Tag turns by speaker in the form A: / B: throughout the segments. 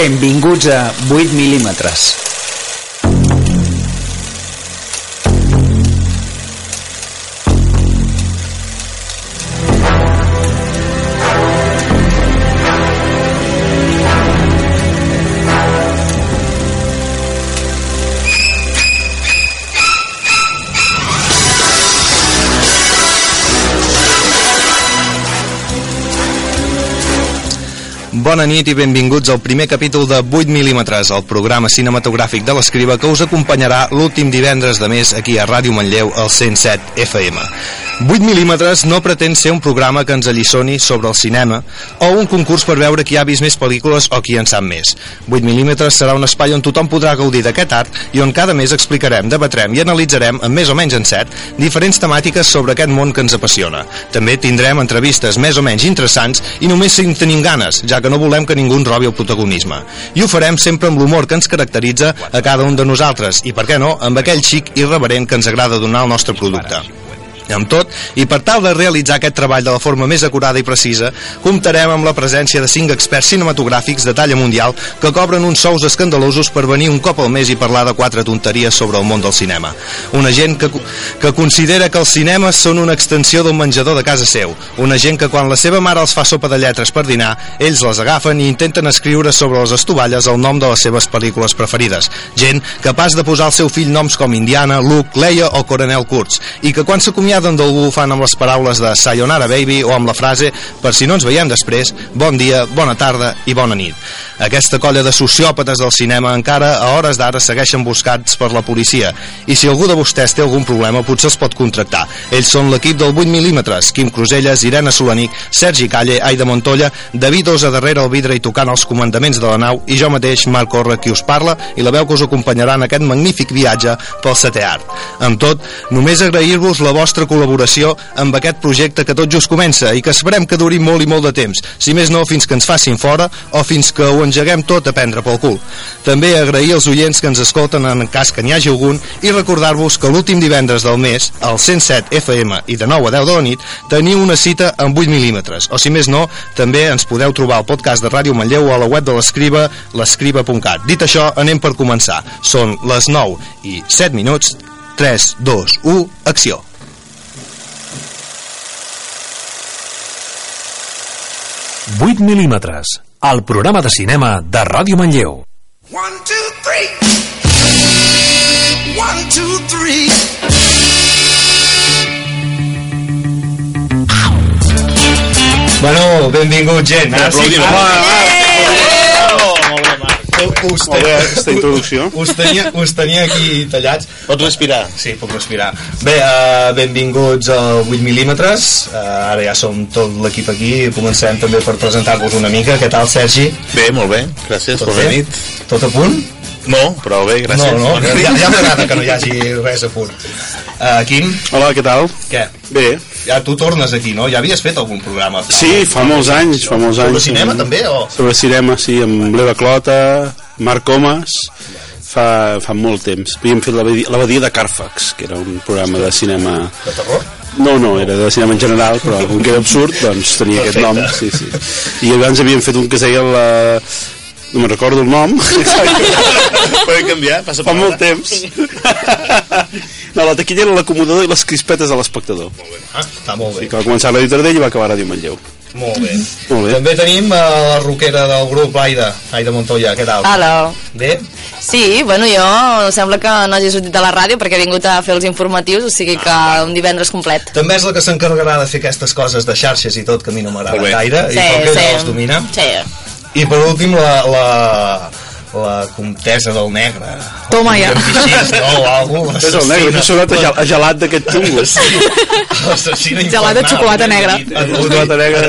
A: Benvinguts a 8 mil·límetres.
B: Bona nit i benvinguts al primer capítol de 8 mil·límetres, el programa cinematogràfic de l'Escriba que us acompanyarà l'últim divendres de mes aquí a Ràdio Manlleu, al 107 FM. 8 mil·límetres no pretén ser un programa que ens alliçoni sobre el cinema o un concurs per veure qui ha vist més pel·lícules o qui en sap més. 8 mil·límetres serà un espai on tothom podrà gaudir d'aquest art i on cada mes explicarem, debatrem i analitzarem, amb més o menys en set, diferents temàtiques sobre aquest món que ens apassiona. També tindrem entrevistes més o menys interessants i només si en tenim ganes, ja que no volem que ningú ens robi el protagonisme. I ho farem sempre amb l'humor que ens caracteritza a cada un de nosaltres i, per què no, amb aquell xic irreverent que ens agrada donar al nostre producte. Amb tot, i per tal de realitzar aquest treball de la forma més acurada i precisa, comptarem amb la presència de cinc experts cinematogràfics de talla mundial que cobren uns sous escandalosos per venir un cop al mes i parlar de quatre tonteries sobre el món del cinema. Una gent que, que considera que els cinemes són una extensió d'un menjador de casa seu. Una gent que quan la seva mare els fa sopa de lletres per dinar, ells les agafen i intenten escriure sobre les estovalles el nom de les seves pel·lícules preferides. Gent capaç de posar al seu fill noms com Indiana, Luke, Leia o Coronel Kurtz, i que quan s'acomiaden d'algú ho fan amb les paraules de Sayonara Baby o amb la frase per si no ens veiem després, bon dia, bona tarda i bona nit. Aquesta colla de sociòpates del cinema encara a hores d'ara segueixen buscats per la policia i si algú de vostès té algun problema potser els pot contractar. Ells són l'equip del 8 mil·límetres, Quim Cruselles, Irene Solanic, Sergi Calle, Aida Montolla, David Osa darrere el vidre i tocant els comandaments de la nau i jo mateix, Marc Corre, qui us parla i la veu que us acompanyarà en aquest magnífic viatge pel setè art. Amb tot, només agrair-vos la vostra col·laboració amb aquest projecte que tot just comença i que esperem que duri molt i molt de temps, si més no fins que ens facin fora o fins que ho engeguem tot a prendre pel cul. També agrair als oients que ens escolten en cas que n'hi hagi algun i recordar-vos que l'últim divendres del mes, al 107 FM i de 9 a 10 de la nit, teniu una cita amb 8 mil·límetres, o si més no, també ens podeu trobar al podcast de Ràdio Manlleu o a la web de l'Escriba, l'escriba.cat. Dit això, anem per començar. Són les 9 i 7 minuts, 3, 2, 1, acció.
C: Vuit mil·límetres, el programa de cinema de Ràdio Manlleu.
D: One, two, three. One, two, three.
B: Bueno, benvinguts, gent. Ara sí,
E: Aplaudiment.
B: Us,
E: Molt bé, aquesta introducció.
B: us, tenia, us tenia aquí tallats.
E: Pots respirar.
B: Sí, puc respirar. Bé, uh, benvinguts al 8 mil·límetres. Uh, ara ja som tot l'equip aquí. Comencem també per presentar-vos una mica. Què tal, Sergi?
E: Bé, molt bé. Gràcies,
B: Tot
E: bona
B: bé?
E: nit.
B: Tot a punt?
E: No, però bé, gràcies.
B: No, no,
E: nit.
B: ja, ja m'agrada que no hi hagi res a punt. Uh, Quim,
E: Hola, què tal?
B: què?
E: Bé.
B: Ja tu tornes aquí, no? Ja havies fet algun programa?
E: Sí, fa molts anys, fa molts
B: Sobre
E: anys.
B: cinema, també, o?
E: Sobre cinema, sí, amb l'Eva Clota, Marc Comas, fa, fa molt temps. Havíem fet l'abadia l'abadia de Carfax, que era un programa de cinema...
B: De terror?
E: No, no, era de cinema en general, però com que era absurd, doncs tenia aquest nom. Sí, sí. I abans havíem fet un que es deia la... No me'n recordo el nom.
F: Podem canviar? Passa
E: Fa molt temps. No, la taquilla era l'acomodador i les crispetes de l'espectador.
B: Ah, està molt bé.
E: que va començar a l'editor d'ell i va acabar a Ràdio Manlleu.
B: Molt bé.
E: Molt bé.
B: També tenim eh, la roquera del grup Aida, Aida Montoya, què tal?
G: Hola.
B: Bé?
G: Sí, bueno, jo sembla que no hagi sortit a la ràdio perquè he vingut a fer els informatius, o sigui que un divendres complet.
B: També és la que s'encarregarà de fer aquestes coses de xarxes i tot, que a mi no m'agrada
F: Molt bé.
B: gaire, i com que ella les domina.
G: Sí.
B: I per últim, la, la, la comtesa del negre.
H: Toma ja.
B: No, o algú,
E: És el negre, que ha sonat a, gel, a gelat d'aquest tungo.
B: L'assassina
H: Gelat de xocolata negra.
E: Xocolata negra.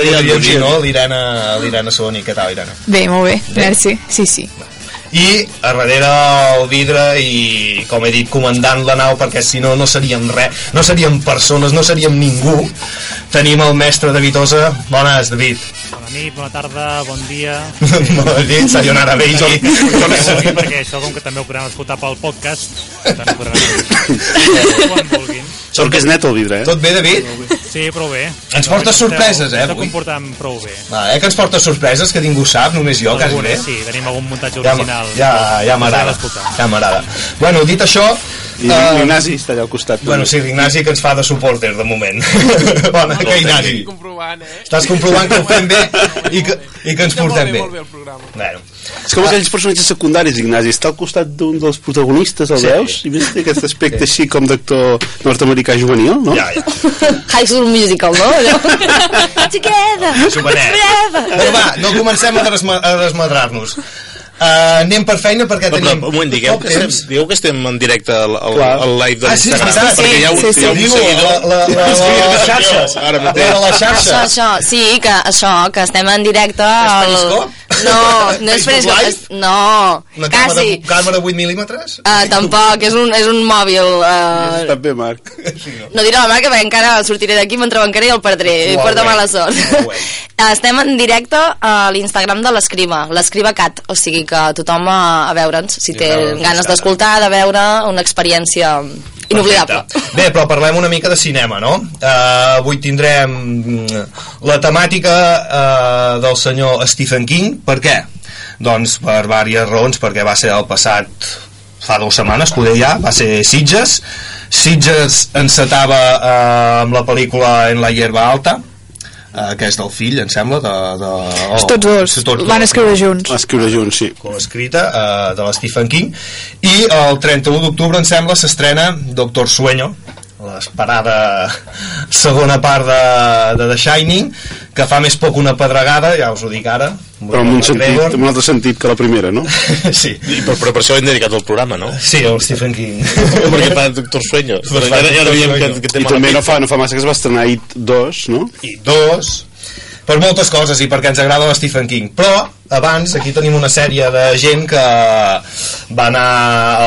B: L'Irene l'Irene Soni, què tal, Irene?
H: Bé, molt bé, merci. Sí, sí.
B: I a darrere el vidre i, com he dit, comandant la nau, perquè si no, no seríem res, no seríem persones, no seríem ningú. Tenim el mestre David Osa. Bones, David.
I: Nit, bona tarda, bon dia.
B: Bona nit, sayonara, baby.
I: Sí, perquè això, com que també ho podran escoltar pel podcast, també podran escoltar quan vulguin.
E: Sort que és net el vidre, eh?
B: Tot bé, David?
I: Sí, prou bé.
B: Ens portes sorpreses, eh,
I: Està
B: avui.
I: comportant prou bé.
B: Va, eh, que ens porta sorpreses, que ningú sap, només jo, quasi bé.
I: Sí, tenim algun muntatge
B: Ja,
I: original.
B: ja, ja m'agrada,
I: d'escoltar.
B: ja m'agrada. Bueno, dit això...
E: I
B: eh,
E: l'Ignasi està allà al costat.
B: Bueno, sí, l'Ignasi que ens fa de supporter de moment. Bona, que Ignasi.
J: comprovant, eh?
B: Estàs comprovant que ho fem bé i que, i que ens portem bé.
J: Molt bé el programa.
B: Bueno,
E: És com aquells personatges secundaris, Ignasi. Està al costat d'un dels protagonistes, el
B: Sí.
E: veus? I ves té aquest aspecte així com d'actor nord-americà juvenil, no?
B: ja, ja.
G: High School Musical, no? Allò. Together.
B: Jovenet.
G: Forever.
B: Però va, no comencem a, desma a desmadrar-nos. Uh, anem per feina perquè
F: No, però,
B: tenim
F: un moment, digueu que, estem,
B: temps.
F: digueu que estem en directe al, al, al live de
B: Ah, sí,
F: l'Instagram.
B: veritat,
F: perquè hi ha un,
H: sí, sí.
F: hi ha un
B: Diu,
F: seguidor.
B: la, la, la, la, la, les xarxes.
F: Ara
B: La
F: mateix.
B: de les
G: Això,
B: xarxes.
G: això, sí, que això, que estem en directe al... No, no és Periscope, és- no,
B: Una càmera,
G: quasi.
B: càmera 8 mil·límetres?
G: Uh, tampoc, és un, és un mòbil. Uh,
E: Està bé, Marc.
G: no diré la marca perquè encara sortiré d'aquí, m'entrebancaré i el perdré. I
B: Molt
G: porta mala sort. Estem en directe a l'Instagram de l'Escriba, l'Escriba Cat, o sigui que tothom a, a veure'ns, si té ganes d'escoltar, de veure una experiència inoblidable.
B: Perfecte. Bé, però parlem una mica de cinema, no? Uh, avui tindrem mm, la temàtica uh, del senyor Stephen King. Per què? Doncs per diverses raons, perquè va ser el passat fa dues setmanes, poder ja, va ser Sitges. Sitges encetava uh, amb la pel·lícula En la hierba alta, uh, que és del fill, em sembla, de... de oh,
H: Tots dos
B: tots
H: van escriure junts.
E: Va escriure junts, sí.
B: coescrita uh, de la Stephen King i el 31 d'octubre em sembla s'estrena Doctor Sueño l'esperada segona part de, de The Shining que fa més poc una pedregada ja us ho dic ara
E: Però en un, sentit, en un altre sentit que la primera, no?
B: sí,
F: I per, però per això hem dedicat el programa, no?
B: sí, el Stephen King
F: Perquè fa Doctor Sueño.
B: Pues
F: Però
B: fa
F: ja, ja
B: Doctor
F: veiem que,
B: Sueño.
F: que té
E: I també no fa, no fa massa que es va estrenar It 2, no?
B: i dos per moltes coses i perquè ens agrada el Stephen King però abans aquí tenim una sèrie de gent que va anar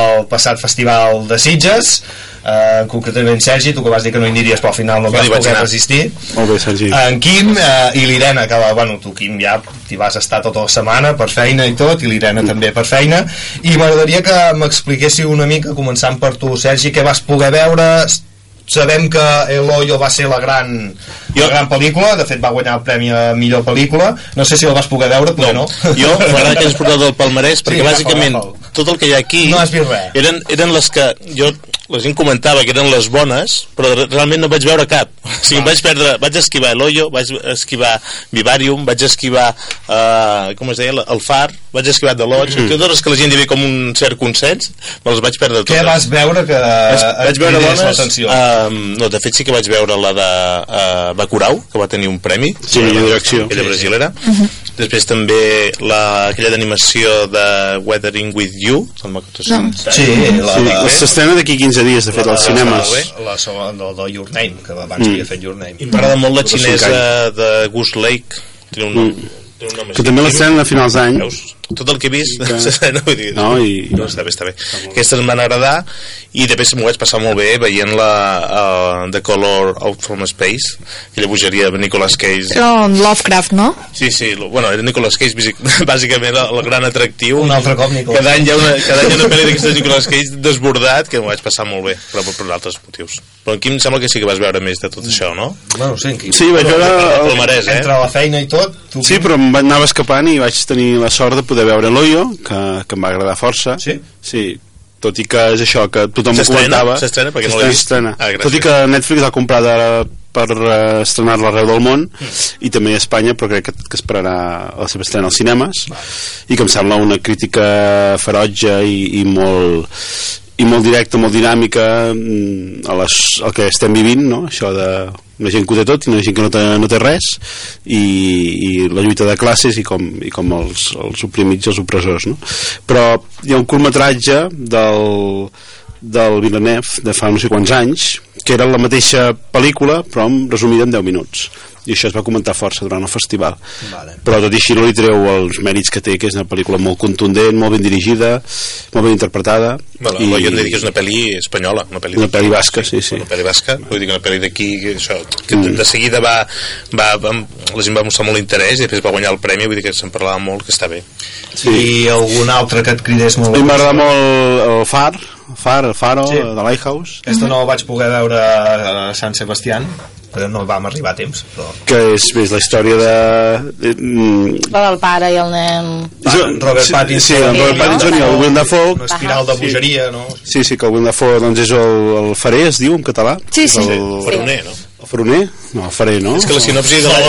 B: al passat festival de Sitges eh, concretament Sergi, tu que vas dir que no hi aniries però al final no
F: No,
B: vas poder
F: anar.
B: resistir.
E: Molt bé, Sergi.
B: en Quim eh, i l'Irene que va, bueno, tu Quim ja t'hi vas estar tota la setmana per feina i tot i l'Irene també per feina. I m'agradaria que m'expliquéssiu una mica començant per tu Sergi, què vas poder veure? Sabem que El Hoyo va ser la gran,
F: Jo-
B: la gran pel·lícula de fet va guanyar el premi a millor pel·lícula. No sé si el vas poder veure, però no,
F: Jo m'agrada que hagi portat el palmarès perquè
B: Sí,
F: bàsicament. Tot el que hi ha aquí
B: No has vist res.
F: eren, eren les que jo la gent comentava que eren les bones però re- realment no vaig veure cap o sigui, vaig perdre, vaig esquivar l'Hoyo vaig esquivar Vivarium vaig esquivar uh, com es deia, el Far vaig esquivar The Lodge mm. totes les que la gent hi havia com un cert consens me les vaig perdre totes
B: què vas veure que
F: vaig,
B: et
F: vaig veure
B: l'atenció?
F: uh, no, de fet sí que vaig veure la de uh, Bacurau que va tenir un premi
E: Sí, de direcció.
F: aquella
E: Sí, sí.
F: brasilera després també la, aquella d'animació de Weathering with You sembla que tu
H: No.
B: sí, la,
E: Sí, s'estrena d'aquí 15 dies, de fet, als cinemes.
B: la segona del, Your Name que abans
E: Mm.
B: havia fet Your Name.
F: I m'agrada molt la xinesa de Goose Lake. Té un nom, té un nom
E: Que també l'estrenen a finals d'any.
F: Tot el que he vist
E: Que-
F: vull dir,
E: No, i-
F: no, està bé, està bé aquestes em van agradar i després m'ho vaig passar molt bé veient la uh, The Color Out from Space aquella bogeria de Nicolas Cage
H: Era un Lovecraft, no?
F: Sí, sí, lo- bueno, era Nicolas Cage bàsic- bàsicament el, el gran atractiu
B: Un altre cop Nicolas
F: cada any hi ha una, cada any una pel·li d'aquestes de Nicolas Cage desbordat que m'ho vaig passar molt bé però per, per altres motius però aquí em sembla que sí que vas veure més de tot això, no?
B: bueno, sí, en Quim.
E: Sí, vaig veure...
F: El
E: El...
F: palmarès, eh?
B: entre la feina i tot tu,
E: Sí, però em va- anava escapant i vaig tenir la sort de poder veure l'Oyo, que, que em va agradar força.
B: Sí?
E: Sí, tot i que és això, que tothom comentava.
F: S'estrena? Perquè no l'he vist. Ah,
E: tot i que Netflix ha comprat ara per eh, estrenar-la arreu del món i també a Espanya però crec que, que esperarà la seva estrena als cinemes i que em sembla una crítica ferotge i, i molt i molt directa, molt dinàmica mm, a les, al que estem vivint no? això de una gent que ho té tot una gent que no té, no té res i, i la lluita de classes i com, i com els, els oprimits i els opressors no? però hi ha un curtmetratge del, del Villeneuve de fa no sé quants anys que era la mateixa pel·lícula però resumida en 10 minuts i això es va comentar força durant el festival
J: Vale.
E: però tot i així no li treu els mèrits que té que és una pel·lícula molt contundent, molt ben dirigida molt ben interpretada
F: Bueno, I... Jo em diria que és una pel·li espanyola, una pel·li,
E: Una pel·li basca, sí, sí.
F: Una pel·li basca, vull dir que una pel·li d'aquí, que això, que de, de seguida va, va, va, la gent va mostrar molt interès i després va guanyar el premi, vull dir que se'n parlava molt, que està bé.
E: Sí.
J: I algun altre que et cridés
E: a
J: molt
E: mi m'agrada molt el Far Far, el Faro,
J: Sí.
E: sí. de Lighthouse
J: Aquesta no la vaig poder veure a Sant Sebastián però no vam arribar a temps però...
E: que és, és la història de, mm,
G: La del pare i el nen...
E: sí,
J: Robert Pattinson.
E: sí, el Robert
G: Sí,
E: Pattinson i el
G: no?
E: Willem Dafoe
J: una espiral de bogeria no?
E: sí, sí, que el Willem Dafoe doncs és el, el farer, es diu en català
H: Sí, sí.
E: el, el faroner? no, el farer, no?
F: És que la sinopsi de la...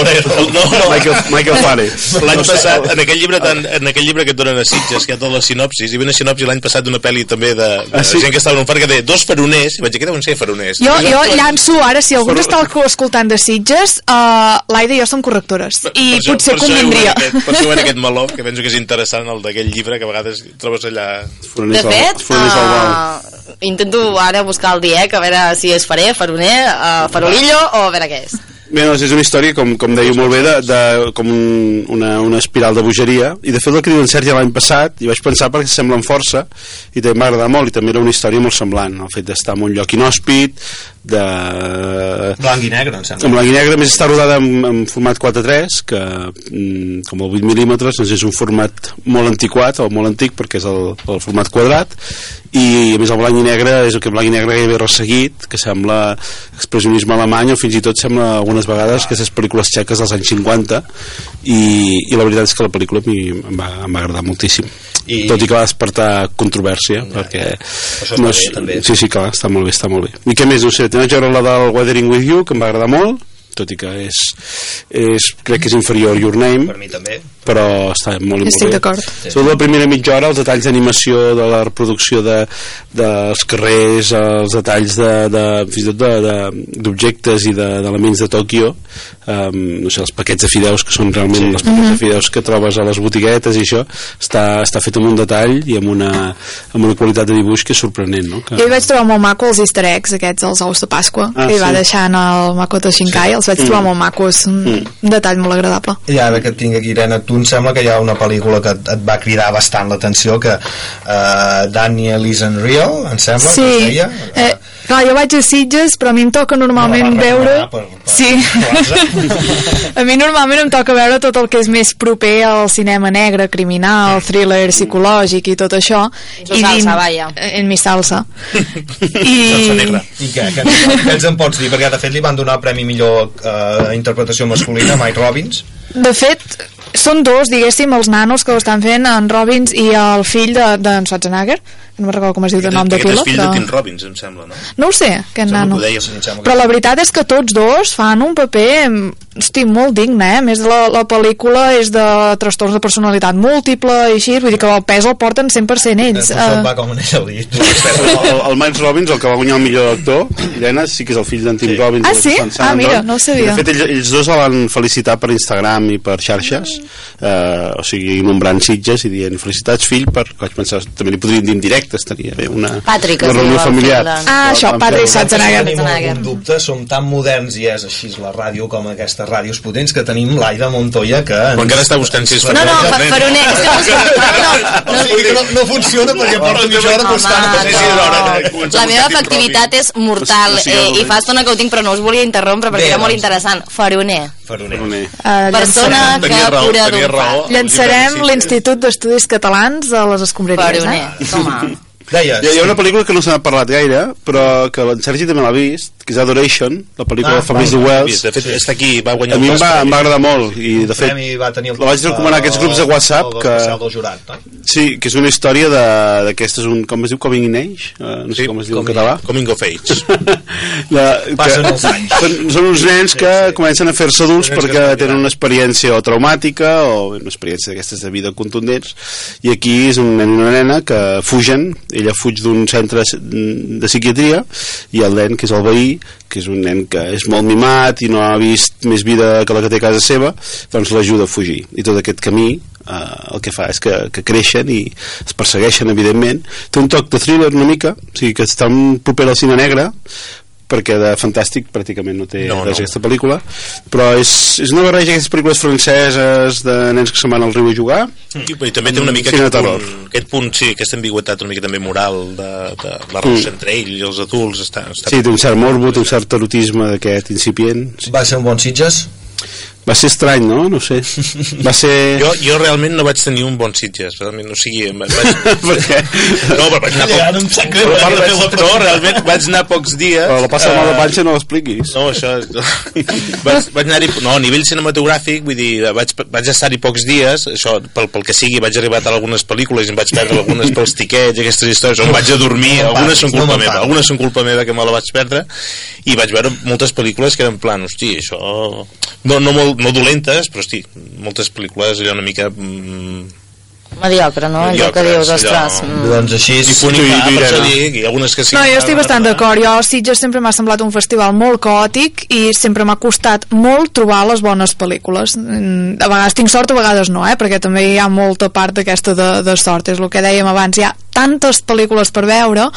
F: No, no,
E: Michael, Michael Farey
F: L'any passat, en aquell llibre tan, en aquell llibre que et donen a Sitges, que hi ha totes les sinopsis, hi havia una sinopsi l'any passat d'una pel·li també de, de
E: Ah, sí?
F: gent que estava en un parc que deia dos faroners, i vaig dir, què deuen ser faroners?
H: Jo, jo llanço ara, si algú està escoltant de Sitges, uh, l'Aida i jo som correctores. I
F: Per això-
H: potser
F: per
H: convindria.
F: Aquest, per això ha aquest meló, que penso que és interessant, el d'aquell llibre, que a vegades trobes allà...
G: De
E: Foroners al-
G: fet,
E: al
G: uh, intento ara buscar el diec a veure si és farer, faroner, uh, farolillo o a veure què és.
E: Bé, doncs és una història, com, com deia molt bé, de, de, com un, una, una espiral de bogeria, i de fet el que diu en Sergi l'any passat, i vaig pensar perquè semblen força, i també m'agrada molt, i també era una història molt semblant, el fet d'estar en un lloc inhòspit, de...
J: blanc i negre em sembla
E: En blanc i negre, més està rodada en, en format 4.3, que mm, com el 8 mm doncs és un format molt antiquat, o molt antic, perquè és el, el format quadrat, i a més el blanc i negre és el que blanc i negre gairebé resseguit, que sembla expressionisme alemany, o fins i tot sembla algunes vegades que aquestes pel·lícules txeques dels anys 50, i, i la veritat és que la pel·lícula a mi em va, em va agradar moltíssim.
J: I-
E: Tot i que va despertar controvèrsia, perquè...
J: Això està bé, també.
E: Sí, sí, clar, està molt bé, està molt bé. I què més? No sé, també vaig veure la del Weathering With You, que em va agradar molt, tot i que és, és crec que és inferior Your Name,
J: per mi també
E: però està molt, molt
H: Estic
E: bé.
H: d'acord.
E: Sobretot la primera mitja hora, els detalls d'animació, de la reproducció de, dels carrers, els detalls de, de, fins i tot de- de- d'objectes i de- d'elements de, Tòquio, um, no sé, els paquets de fideus que són realment sí. els paquets de fideus que trobes a les botiguetes i això, està, està fet amb un detall i amb una, amb una qualitat de dibuix que és sorprenent, no? Que,
H: Jo hi vaig trobar molt maco els easter eggs aquests, els ous de Pasqua,
E: Ah,
H: que hi va
E: sí.
H: deixar en el Makoto Shinkai, els vaig trobar molt macos, un, un detall molt agradable.
J: i ara que tinc aquí Irene, tu em sembla que hi ha una pel·lícula que et, et va cridar bastant l'atenció que uh, Daniel is unreal em sembla que es deia
H: eh, clar, jo vaig a Sitges, però a mi em toca normalment veure...
J: per- per-
H: sí. a mi normalment em toca veure tot el que és més proper al cinema negre, criminal, thriller psicològic i tot això.
G: En tu salsa, vaya.
H: En mi salsa. I...
J: i què, què, què ens en pots dir? perquè de fet li van donar el Premi Millor uh, Interpretació Masculina a Mike Robbins
H: De fet, són dos, diguéssim, els nanos que ho estan fent, en Robbins i el fill d'en de, d'en Schwarzenegger, que no me'n recordo com es diu de nom de
F: Aquest
H: pila,
F: és fill
H: però...
F: de Tim Robbins, em sembla, no?
H: No ho sé, aquest nano.
F: que-
H: Però la veritat és que tots dos fan un paper hosti, molt digne, eh? A més, la, la pel·lícula és de trastorns de personalitat múltiple i així, vull dir que el pes el porten 100% ells. Eh,
J: va com anell al dit
E: el, el Miles Robbins, el que va guanyar el millor actor, Irene, sí que és el fill d'en Tim
J: Sí.
E: Robbins.
H: Ah, sí? Ah, mira, no ho sabia.
E: I, de fet, ells, ells dos el van felicitar per Instagram i per xarxes, eh, o sigui, nombrant Sitges i dient felicitats, fill, per, vaig pensar, també li podrien dir en directe, estaria bé, una,
G: Patrick,
E: una reunió
G: el
E: familiar.
H: Ah, això, Patrick Schwarzenegger.
J: tenim algun dubte, som tan moderns i és així la ràdio com aquestes ràdios potents que tenim l'Aida Montoya que...
F: Però encara està buscant si és
G: No, no, fa- faroner, és que no, no,
J: O sigui que no, no funciona perquè porta mitja hora buscant
G: no.
F: començar
G: La meva efectivitat és mortal eh, i fa estona que ho tinc però no us volia interrompre perquè
J: Bé,
G: era molt
J: doncs.
G: interessant. Faroner.
J: Faroner.
E: Faroner.
H: eh,
G: Persona que cura d'un
H: llançarem l'Institut d'Estudis Catalans a les escombraries,
G: Faroner,
H: eh?
G: toma.
B: Deies.
E: Hi ha, hi ha una pel·lícula que no se n'ha parlat gaire, però que en Sergi també l'ha vist, que és Adoration, la pel·lícula
F: Ah,
E: de Fabrice
F: val,
E: Wells.
F: De fet, està aquí, va guanyar
E: A mi em va, em va agradar molt i de fet
B: va tenir el
E: la vaig recomanar a aquests grups de WhatsApp que,
B: jurat, no?
E: sí, que és una història és un, com es diu, Coming in Age uh, no sé
F: Sí,
E: com es diu en
F: coming-
E: català
F: Coming of Age.
E: la,
B: Passen els anys.
E: són, són uns nens que comencen a fer-se adults
B: que
E: perquè tenen una experiència o traumàtica o una experiència d'aquestes de vida contundents i aquí és un nen i una nena que fugen, ella fuig d'un centre de psiquiatria i el nen que és el veí que és un nen que és molt mimat i no ha vist més vida que la que té a casa seva doncs l'ajuda a fugir. I tot aquest camí eh, el que fa és que, que creixen i es persegueixen evidentment. Té un toc de thriller una mica o sigui que està proper al cine negre perquè de fantàstic pràcticament no té
F: No,
E: no,
F: no.
E: res aquesta pel·lícula però és, és una barreja d'aquestes pel·lícules franceses de nens que se'n van al riu a jugar
F: I, i també té una mica aquest
E: de terror.
F: punt, aquest punt, sí, aquesta ambigüetat una mica també moral de, de la relació
E: Mm.
F: entre ell i els adults està, està
E: sí, té un cert morbo, té un cert erotisme d'aquest incipient sí.
B: Va ser un bon Sitges?
E: Va ser estrany, no? no sé va ser...
F: jo, jo realment no vaig tenir un bon Sitges realment, o sigui vaig...
E: per què?
F: no, però vaig anar
B: Ja, no em sap greu,
F: però,
B: eh,
F: vaig, no, realment vaig anar pocs dies
E: però la passa
F: eh,
E: mal de panxa no l'expliquis
F: no, això vaig, vaig anar-hi no, a nivell cinematogràfic vull dir, vaig, vaig estar-hi pocs dies això, pel, pel que sigui, vaig arribar a algunes pel·lícules i em vaig perdre algunes pels tiquets aquestes històries, on vaig a dormir,
B: No
F: algunes són
B: no
F: culpa
B: me'n
F: meva algunes són culpa meva que me la vaig perdre i vaig veure moltes pel·lícules que eren en plan, hosti, això no, no, molt, no dolentes, però hosti moltes pel·lícules allò una mica mm,
G: Mediocre, no? Allò que dius, ostres...
F: allò-
G: mm.
B: Doncs així...
F: i punt per això dic, i algunes que sí
H: No, jo estic bastant d'acord. Jo, Sitges sempre m'ha semblat un festival molt caòtic i sempre m'ha costat molt trobar les bones pel·lícules. Mm, A vegades tinc sort, a vegades no, eh? perquè també hi ha molta part d'aquesta de, de sort. És el que dèiem abans. Hi ha tantes pel·lícules per veure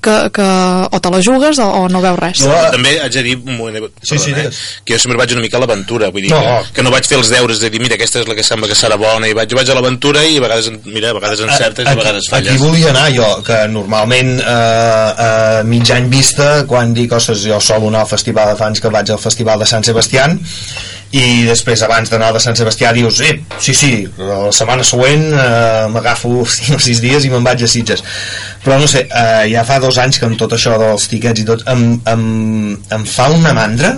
H: que, que o te la jugues o, o no veus res.
B: No,
F: també haig de dir un moment, perdona,
B: Sí, sí,
F: eh, que jo sempre vaig una mica a l'aventura vull dir
B: No.
F: que, que no vaig fer els deures de dir mira aquesta és la que sembla que serà bona i vaig, jo vaig a l'aventura i a vegades mira, a vegades encertes i a vegades
B: Aquí
F: falles
B: volia anar jo, que normalment eh, a mig any vista, quan dic, ostres, jo sol anar al festival de fans que vaig al festival de Sant Sebastián, i després abans d'anar de Sant Sebastià dius eh, sí, sí, la setmana següent eh, m'agafo 5 o 6 dies i me'n vaig a Sitges però no sé, eh, ja fa dos anys que amb tot això dels tiquets i tot em, em, em fa una mandra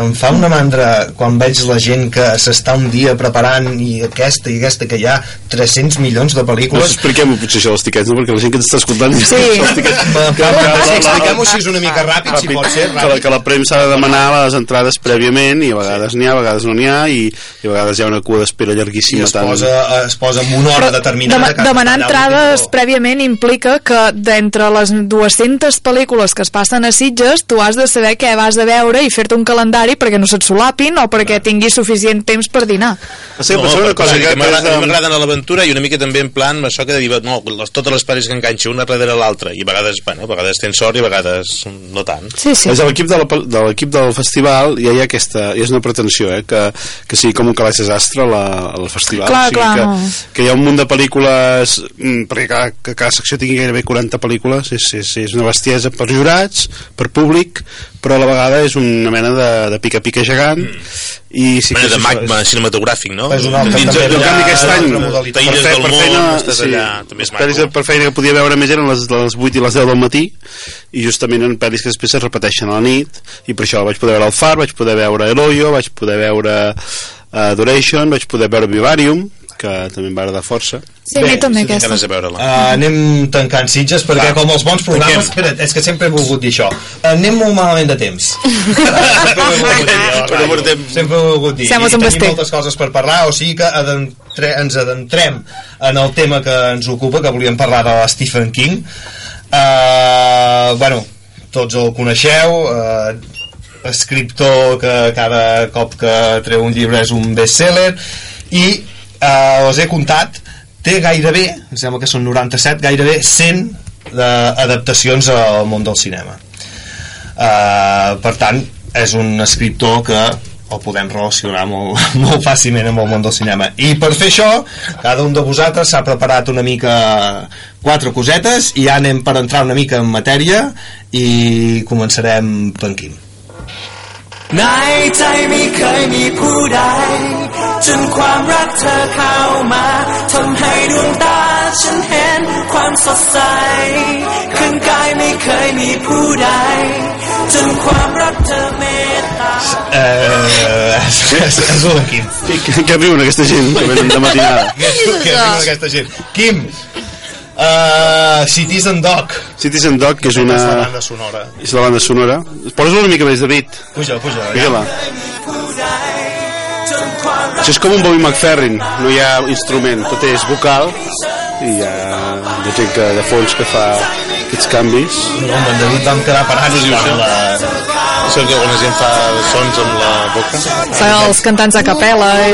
B: em fa una mandra quan veig la gent que s'està un dia preparant i aquesta i aquesta que hi ha 300 milions de
E: No,
B: pel·lícules
E: expliquem-ho potser això dels tiquets, no? perquè la gent que ens està escoltant
H: Sí.
B: Sí, expliquem-ho així una mica ràpid, si pot ser,
E: que, la,
B: ràpid.
E: que la premsa ha de demanar les entrades prèviament i a vegades n'hi ha, a vegades no n'hi ha i, i a vegades hi ha una cua d'espera
B: i
E: llarguíssima
B: es posa, es posa en una hora determinada
H: Dema-
B: que has
H: demanar entrades prèviament implica que d'entre les 200 pel·lícules que es passen a Sitges tu has de saber què vas a veure i fer-te un calendari perquè no se't solapin o perquè tinguis suficient temps per dinar
E: Sí,
F: no,
E: però una cosa
F: que,
E: que,
F: m'agrada a l'aventura i una mica també en plan això que de dir, no, les, totes les pel·lis que enganxo una darrere l'altra i a vegades, bueno, a vegades tens sort i a vegades no tant
H: sí, sí.
E: És l'equip de, la, pel- de l'equip del festival ja hi ha aquesta, ja és una pretensió eh, que, que sigui com un calaix desastre la, al festival
H: Clar,
E: o sigui
H: clar,
E: que,
H: no.
E: que hi ha un munt de pel·lícules mm, perquè cada, que cada secció tingui gairebé 40 pel·lícules és, és, és una bestiesa per jurats per públic però a la vegada és una mena de, de pica-pica gegant i sí
F: mena de
E: és
F: magma cinematogràfic, no?
B: És un altre
F: Dins-
B: també,
E: en canvi aquest any
B: modalitat.
E: per,
F: del
E: per
F: món,
E: feina
F: estàs allà, també és maco.
E: per feina que podia veure més eren les, les 8 i les 10 del matí i justament en pel·lis que després es repeteixen a la nit i per això vaig poder veure El Far, vaig poder veure El Hoyo, vaig poder veure uh, Duration, vaig poder veure Vivarium que també em va agradar força
H: Sí, a mi també aquesta.
F: ganes de veure-la
B: Uh, anem tancant Sitges perquè
F: Va.
B: com els bons programes
F: Tanquem.
B: espera't, és que sempre he volgut dir això anem molt malament de temps sempre ho he volgut dir,
F: Però portem-
B: sempre ho he volgut dir
H: Sembla
B: i tenim
H: basté.
B: moltes coses per parlar o sigui que adentre, ens adentrem en el tema que ens ocupa que volíem parlar de Stephen King uh, bueno tots el coneixeu uh, escriptor que cada cop que treu un llibre és un bestseller i uh, us he comptat té gairebé, em sembla que són 97 gairebé 100 d'adaptacions al món del cinema. Uh, per tant és un escriptor que el podem relacionar molt, molt fàcilment amb el món del cinema. I per fer això cada un de vosaltres s'ha preparat una mica quatre cosetes i ja anem per entrar una mica en matèria i començarem per Quim
K: ในใจไม่เคยมีผู้ใด
L: จนความรักเธอเข้ามาทำให้ดวงตาฉันเห็นความสดใสข้างกายไม่เคยมีผู้ใด จนความรักเธอเมตตา
B: Eh, és, és un Quim.
E: Què, què riuen aquesta gent que venen de matinada?
B: Què riuen aquesta gent? Quim, uh, Citizen Dog.
E: Citizen Dog, que és una...
B: És la banda sonora.
E: És la banda sonora. Una mica més, David.
B: Puja, puja.
E: Això és com un Bobby McFerrin, no hi ha instrument, tot és vocal i hi ha de gent que, de fons que fa aquests canvis.
B: No, amb en David vam quedar parats quan la...
F: Això que una gent fa sons amb la boca?
H: Són els cantants a capella i...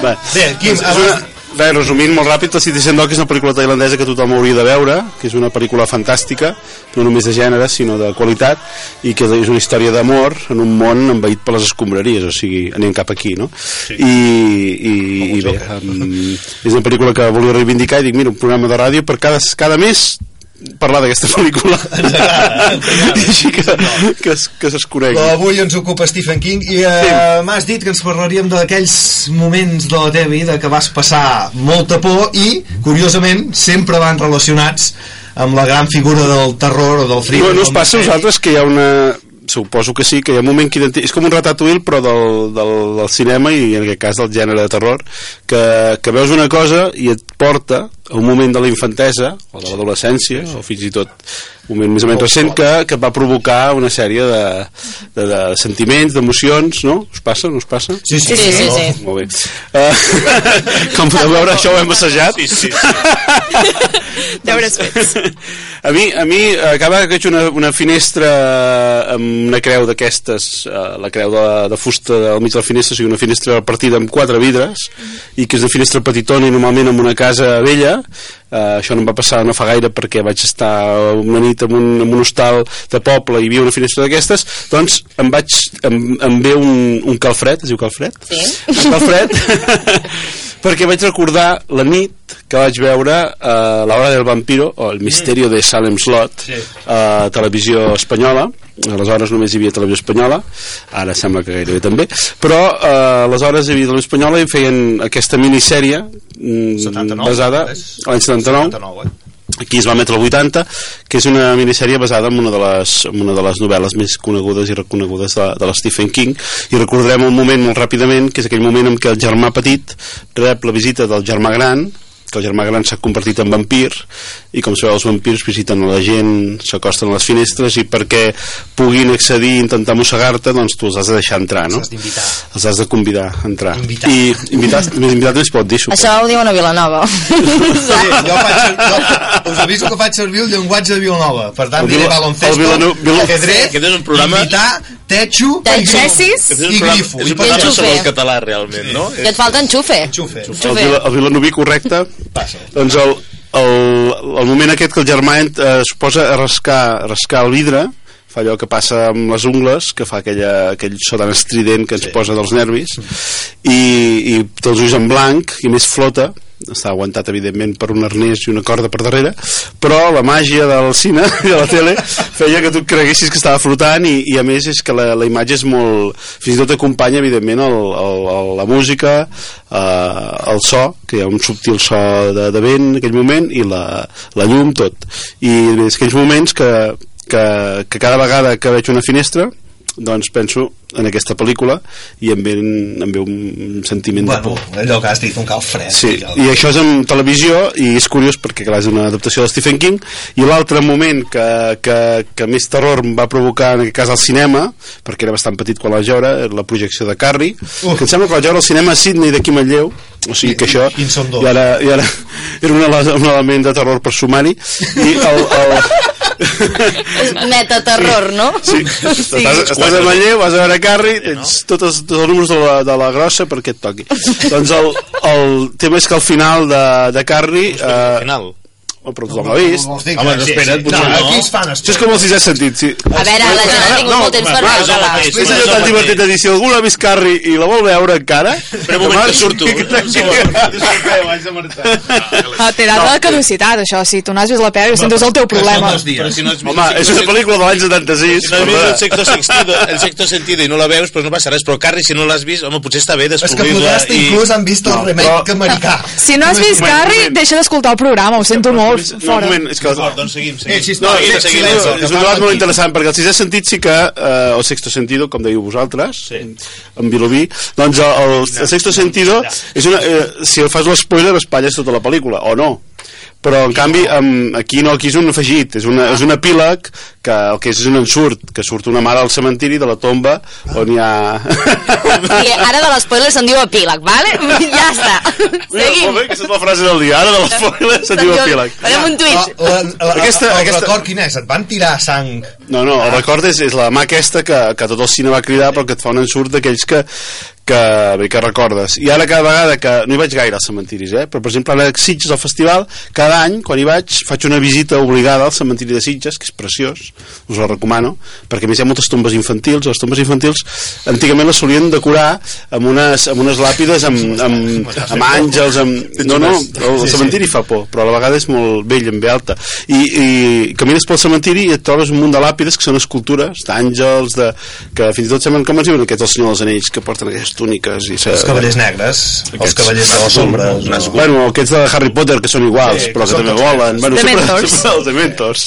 E: Bé,
B: Bé, Quim,
E: és una, bé, resumint molt ràpid, la Citizen Dog és una pel·lícula tailandesa que tothom hauria de veure, que és una pel·lícula fantàstica, no només de gènere, sinó de qualitat, i que és una història d'amor en un món envaït per les escombraries, o sigui, anem cap aquí, no? Sí. I, i, i bé, um, és una pel·lícula que volia reivindicar i dic, mira, un programa de ràdio per cada, cada mes parlar d'aquesta pel·lícula. I així que, que, es, que s'escoregui
B: Però avui ens ocupa Stephen King i eh,
E: Sí.
B: m'has dit que ens parlaríem d'aquells moments de la teva vida que vas passar molta por i, curiosament, sempre van relacionats amb la gran figura del terror o del thriller.
E: No, no us passa a vosaltres que hi ha una... Suposo que sí, que hi ha un moment que identi... és com un ratatouille però del, del, del cinema i en aquest cas del gènere de terror que, que veus una cosa i et porta a un moment de la infantesa o de l'adolescència o fins i tot un moment més o menys recent que, que va provocar una sèrie de, de, de sentiments, d'emocions, no? Us passa? No us passa?
B: Sí,
G: Sí, sí, sí, sí.
E: Molt bé. Uh, com podeu veure, això ho hem assajat.
F: Sí, sí.
H: Deures fets.
E: A mi, a mi vegada que veig una, una finestra amb una creu d'aquestes, eh, la creu de, de fusta al mig de la finestra, o sigui, una finestra partida amb quatre vidres, i que és una finestra petitona i normalment en una casa vella, eh, això no em va passar no fa gaire perquè vaig estar una nit en un, en un hostal de poble i hi havia una finestra d'aquestes, doncs em vaig, em, em ve un, un calfred, es diu calfred?
G: Sí.
E: Un calfred, perquè vaig recordar la nit que vaig veure uh, La hora del vampiro o El misterio de Salem Slot
B: Sí.
E: a televisió espanyola aleshores només hi havia televisió espanyola ara sembla que gairebé també però uh, aleshores hi havia televisió espanyola i feien aquesta minissèrie mm,
B: 79,
E: basada
B: és?
E: l'any 79
B: 79, eh?
E: aquí es va emetre el 80 que és una minissèrie basada en una de les, en una de les novel·les més conegudes i reconegudes de, de la Stephen King i recordarem un moment molt ràpidament que és aquell moment en què el germà petit rep la visita del germà gran que el germà gran s'ha convertit en vampir i com sabeu els vampirs visiten la gent s'acosten a les finestres i perquè puguin accedir i intentar mossegar-te doncs tu els has de deixar entrar no?
B: Els has
E: els has de convidar a entrar
B: Invitar.
E: i invitat no es pot dir suposo.
G: Això ho diuen a Vilanova.
B: Sí, jo, faig, jo us aviso que faig servir el llenguatge de Vilanova. Per tant, diré
E: Vila-
B: baloncesto,
E: Vilano- Vila-
B: ajedrez,
F: Aquest és un programa-
B: invitar, techo,
F: un
B: i grifo.
F: és
B: I
F: un programa sobre el català, realment, no?
G: que et falta enxufe.
B: Enxufe.
E: el, Vila, el Vilanoví correcte
B: Passa.
E: doncs el, el, el moment aquest que el germà eh, es posa a rascar, a rascar el vidre fa allò que passa amb les ungles que fa aquella, aquell so tan estrident que ens sí. posa dels nervis i, i té els ulls en blanc i més flota està aguantat evidentment per un arnès i una corda per darrere però la màgia del cine i de la tele feia que tu creguessis que estava flotant i, i a més és que la, la imatge és molt fins i tot acompanya evidentment el, el, el, la música eh, el so que hi ha un subtil so de, de vent en aquell moment i la, la llum tot. I és aquells moments que, que, que cada vegada que veig una finestra doncs penso en aquesta pel·lícula i em ve, em ve un sentiment de
B: Bueno,
E: por
B: allò que has dit, un cal fred.
E: Sí,
B: Ja.
E: i això és en televisió i és curiós perquè clar, és una adaptació de Stephen King i l'altre moment que, que, que més terror em va provocar en aquest cas al cinema perquè era bastant petit quan la veure la projecció de Carrie
B: Uh.
E: que em sembla que la veure al cinema a Sydney d'aquí Manlleu o sigui que això i ara, i ara era un, un element de terror per sumari i el, el,
G: Meta terror, no?
E: Sí, estàs, estàs a Manlleu, vas a veure Carri, tens tots els, tots els números de la, de la grossa perquè et toqui. doncs el, el tema és que al final de, de Carri...
F: Al
E: Eh,
F: final.
E: Oh, però tothom l'ha vist.
B: que-
E: Home,
B: sí,
E: espera't,
B: sí.
E: potser
B: No,
E: no.
B: aquí es fan
E: Això és com el sisè sentit. Sí.
G: A veure, la gent ha tingut molt temps per veure-la.
E: És allò tan divertit de dir, si algú l'ha vist Carrie i la vol veure encara...
F: Però un moment que surto.
H: Ah, té data de caducitat, això. Si tu no has vist la pel·li, sento és el teu problema.
F: Però si no has vist
E: Home, és una pel·lícula de l'any 76.
F: Si no has vist el sexto sentido, sexto sentido i no la veus, doncs no passa res. Però Carrie, si no l'has vist, home, potser està bé
B: És que
F: descobrir-la.
B: podràs inclús han vist el remake americà.
H: Si no has vist
E: moment.
H: deixa d'escoltar el programa, ho sento molt.
E: No, un
H: Fora.
E: moment, és que...
F: D'acord, doncs seguim, seguim.
B: Eh,
E: No,
B: sí,
E: és, un debat molt interessant, perquè el sisè sentit sí que, eh, el sexto sentido, com dèieu vosaltres, sí. en Vilobí, doncs el, el, el sexto sentido, és una, eh, si el fas l'espoiler, espatlles tota la pel·lícula, o no. Però, en canvi, amb, aquí no, aquí és un afegit, és, una, és un epíleg que el que és és un ensurt, que surt una mare al cementiri de la tomba on hi ha...
G: I ara de l'espoiler se'n diu epíleg, vale? Ja està.
E: Mira,
G: Seguim.
E: molt bé, aquesta és la frase del dia, ara de l'espoiler se'n diu epíleg.
G: Farem un tuit.
B: La, la, la,
E: Aquesta-
B: el
E: aquesta-
B: record quin és? Et van tirar sang?
E: No, no, el record és, és la mà aquesta que, que tot el cine va cridar però que et fa un ensurt d'aquells que, que, bé, que recordes. I ara cada vegada que... No hi vaig gaire als cementiris, eh? Però, per exemple, a Sitges, al festival, cada any, quan hi vaig, faig una visita obligada al cementiri de Sitges, que és preciós, us la recomano, perquè a més hi ha moltes tombes infantils. Les tombes infantils antigament les solien decorar amb unes, amb unes làpides amb, amb, amb àngels, amb... No, no, el cementiri fa por, però a la vegada és molt vell, en ve alta. I, i camines pel cementiri i et trobes un munt de làpides que són escultures d'àngels, de, que fins i tot semblen com es diuen aquests els senyors dels anells que porten aquestes túniques i
B: Els cavallers negres, els cavallers de les ombres. No?
E: Bueno, aquests de Harry Potter que són iguals,
B: Sí,
E: però
B: que
E: que també volen. Bueno, sempre,
H: Dementors.
E: sempre els Dementors,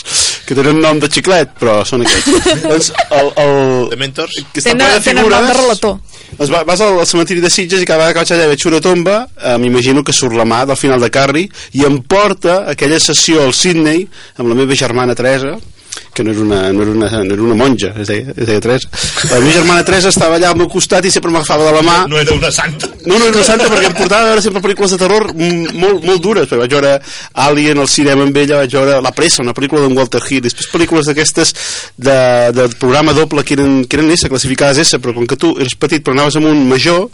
E: que tenen nom de xiclet, però són aquests. doncs el, el,
F: Dementors?
E: que està ple
H: Tenen,
E: de
H: tenen nom de relator.
E: doncs va, vas al, al cementiri de Sitges i cada vegada que vaig allà veig una tomba, eh, m'imagino que surt la mà del final de Carrie i em porta aquella sessió al Sydney amb la meva germana Teresa, que no era una, no era una, no era una monja, es deia, es deia Teresa. La meva germana Teresa estava allà al meu costat i sempre m'agafava de la mà.
B: No era una santa.
E: No, no era una santa perquè em portava a veure sempre pel·lícules de terror molt, molt dures, perquè vaig veure Alien al cinema amb ella, vaig veure La Pressa, una pel·lícula d'en Walter Hill, després pel·lícules d'aquestes de, de programa doble que eren, que eren S, classificades S, però com que tu eres petit però anaves amb un major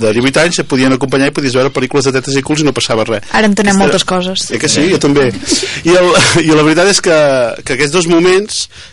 E: de 18 anys, et podien acompanyar i podies veure pel·lícules de tetes i culs i no passava res.
H: Ara entenem
E: Aquesta-
H: moltes coses.
E: Eh que sí? Jo també. I, el, I la veritat és que, que aquests dos moments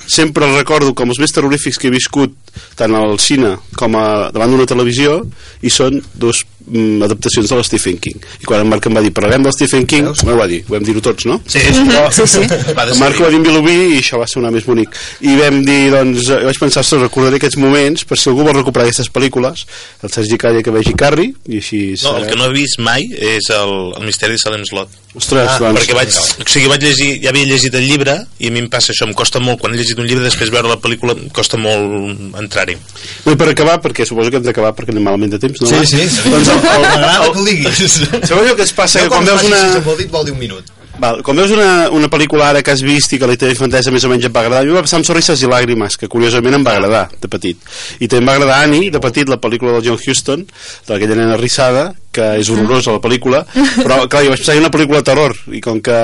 E: sempre recordo com els més terrorífics que he viscut tant al cine com a, davant d'una televisió i són dos mm, adaptacions de la Stephen King. I quan en Marc em va dir parlarem del Stephen King, no ho va dir, ho vam dir-ho tots, no?
B: Sí, sí.
E: Però,
H: Sí, sí.
F: Va
E: en Marc ho va dir en Vilobí i això va sonar més bonic. I vam dir, doncs, eh, vaig pensar, ostres, recordaré aquests moments per si algú vol recuperar aquestes pel·lícules, el Sergi Calla que vegi Carrie, i així...
F: No, el que no he vist mai és el, el misteri de Salem Slot.
E: Ostres,
B: Ah,
E: doncs...
F: perquè vaig, o sigui, vaig llegir, ja havia llegit el llibre i a mi em passa això, em costa molt quan he llegit un llibre després veure la pel·lícula em costa molt entrar-hi
E: Bé, per acabar, perquè suposo que hem d'acabar perquè anem malament de temps, no?
B: Sí,
E: Marc?
B: sí.
E: Doncs el, el, el,
B: que ho diguis.
E: Sabeu allò que ens passa?
B: Jo
E: Que quan veus una...
B: amb el dit vol dir un minut.
E: Val, quan veus una, una pel·lícula ara que has vist i que la teva infantesa més o menys et va agradar, a mi va passar amb Sorrises i Làgrimes, que curiosament em va agradar de petit. I també em va agradar Annie, de petit, la pel·lícula del John Huston, d'aquella nena rissada, que és horrorosa la pel·lícula, però clar, jo vaig pensar que una pel·lícula de terror, i com que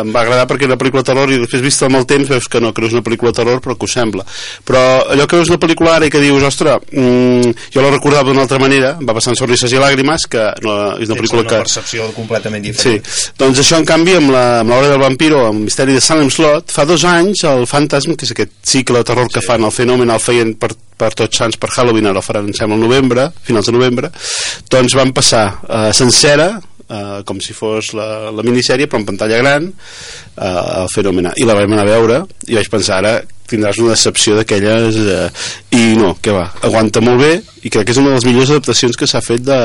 E: em va agradar perquè era una pel·lícula de terror, i després vist amb el temps veus que no, que no és una pel·lícula de terror, però que ho sembla. Però allò que veus una pel·lícula ara i que dius, ostres, mm, jo la recordava d'una altra manera, em va passar amb Sorrises i Làgrimes, que no, és una pel·lícula
B: una
E: que...
B: percepció completament
E: Sí,
B: diferent.
E: doncs això en canvi amb la- amb l'hora del vampiro amb el misteri de Salem Slot fa dos anys el Fantasm, que és aquest cicle de terror que fan el fenomen el feien per, per tots sants per Halloween, ara faran em sembla novembre finals de novembre, doncs van passar eh, sencera eh, com si fos la, la minissèrie però en pantalla gran eh, el fenomen i la vam anar a veure i vaig pensar ara tindràs una decepció d'aquelles eh, i no, que va, aguanta molt bé i crec que és una de les millors adaptacions que s'ha fet de,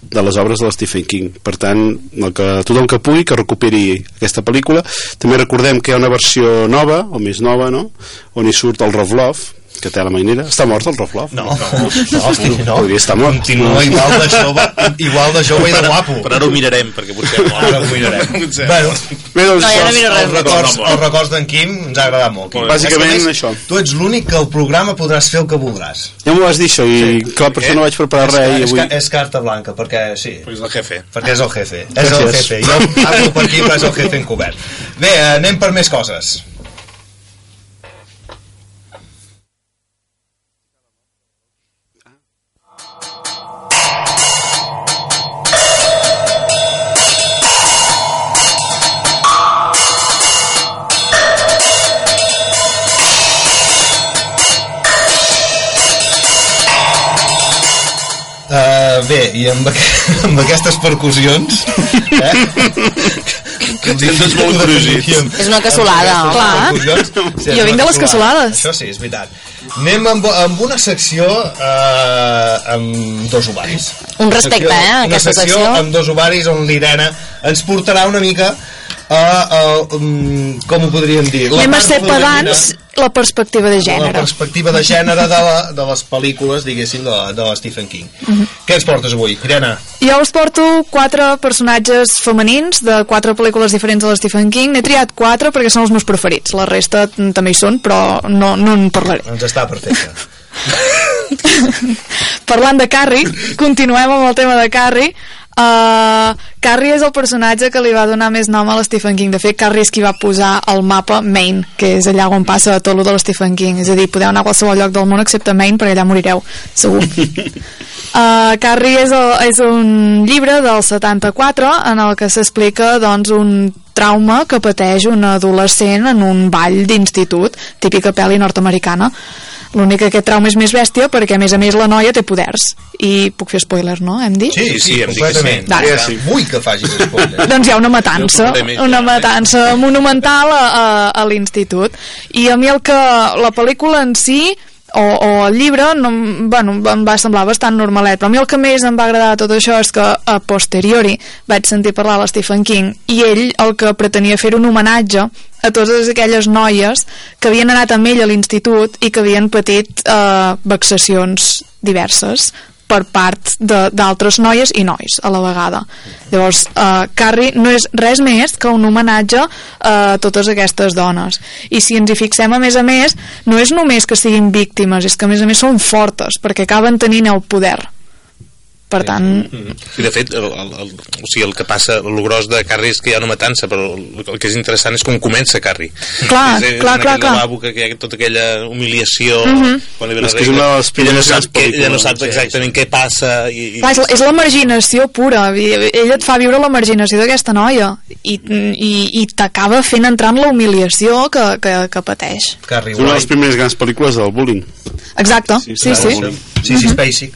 E: de les obres de l'Stephen King. Per tant, el que, tothom que pugui que recuperi aquesta pel·lícula. També recordem que hi ha una versió nova o més nova, no? on hi surt el Rovlov que té a la mainera. Està mort el Rovlov?
B: No, no, no, hosti, no.
E: Podria estar mort.
B: Continua igual de jove, igual de jove i de guapo.
F: però ara ho mirarem perquè potser no,
B: Ara ho mirarem. Bueno,
E: Bé, doncs,
G: No, ja no miro
B: els records, els records d'en Quim ens ha agradat molt. Quim.
E: Bàsicament
B: És que, a
E: això.
B: Tu ets l'únic que al programa podràs fer el que voldràs.
E: Ja m'ho vas dir això i clar, per això no vaig preparar res
B: és,
E: avui...
B: és carta blanca, perquè sí,
F: Perquè és el jefe
B: perquè és el jefe. És el jefe. Jo parlo per aquí, però és el jefe encobert. Bé, eh, anem per més coses. Bé, i amb, amb aquestes percussions eh? que ens
F: tots molt grosits.
G: És una cassolada.
H: Clar. Jo vinc de les cassolades.
B: Això sí, és veritat. Anem amb, amb una secció eh, amb dos ovaris.
G: Un respecte,
B: Una
G: eh, a
B: Una
G: aquesta
B: secció
G: secció.
B: amb dos ovaris on l'Irene ens portarà una mica a, a, um, com ho podríem dir?
H: Anem a ser pedants la perspectiva de
B: La
H: gènere.
B: perspectiva de gènere de, la, de les pel·lícules, diguéssim, de, la- de la Stephen King.
H: Mhm.
B: Què ens portes avui, Irene?
H: Jo us porto quatre personatges femenins de quatre pel·lícules diferents de la Stephen King. N'he triat quatre perquè són els meus preferits. La resta també hi són, però no, no en parlaré.
B: Ens està perfecte.
H: Parlant de Carrie, continuem amb el tema de Carrie. Uh, Carrie és el personatge que li va donar més nom a l'Stephen King. De fet, Carrie és qui va posar el mapa Maine, que és allà on passa tot el de l'Stephen King. És a dir, podeu anar a qualsevol lloc del món excepte Maine, perquè allà morireu, segur. Uh, Carrie és, el, és un llibre del 74 en el que s'explica doncs, un trauma que pateix un adolescent en un ball d'institut, típica pel·li nord-americana. L'únic que aquest trauma és més bèstia perquè, a més a més, la noia té poders. I puc fer spoilers, no? Hem dit?
B: Sí, sí, hem dit que sí. Ja, sí. Vull que facis spoiler.
H: Doncs hi ha una matança, una matança monumental a, a, a l'institut. I a mi el que la pel·lícula en si o, o el llibre no, bueno, em va semblar bastant normalet però a mi el que més em va agradar de tot això és que a posteriori vaig sentir parlar a Stephen King i ell el que pretenia fer un homenatge a totes aquelles noies que havien anat amb ell a l'institut i que havien patit eh, vexacions diverses per part d'altres noies i nois a la vegada. Llavors, uh, Carrie no és res més que un homenatge a totes aquestes dones. I si ens hi fixem, a més a més, no és només que siguin víctimes, és que a més a més són fortes, perquè acaben tenint el poder. Per tant,
F: I de fet, el, el, el, o sigui, el que passa, el gros de Carrie és que hi ha una matança, però el, el que és interessant és com comença Carrie.
H: Clar,
F: és, és
H: clar,
F: en
H: clar,
F: aquell
H: clar.
F: lavabo que, hi ha tota aquella humiliació
H: Mhm.
F: quan li ve
E: És
F: la
E: que és una de les
F: ella no
E: primeres
F: sap, que, no sap
E: sí,
F: exactament què passa i, i,
H: clar, és, és la marginació pura. I- Ella et fa viure la marginació d'aquesta noia i, i, i t'acaba fent entrar en la humiliació que, que, que pateix.
B: Carrie
E: És una de les primeres grans pel·lícules del bullying.
H: Exacte, sí, sí. sí.
B: Sí, sí, Spacey.
H: Sí,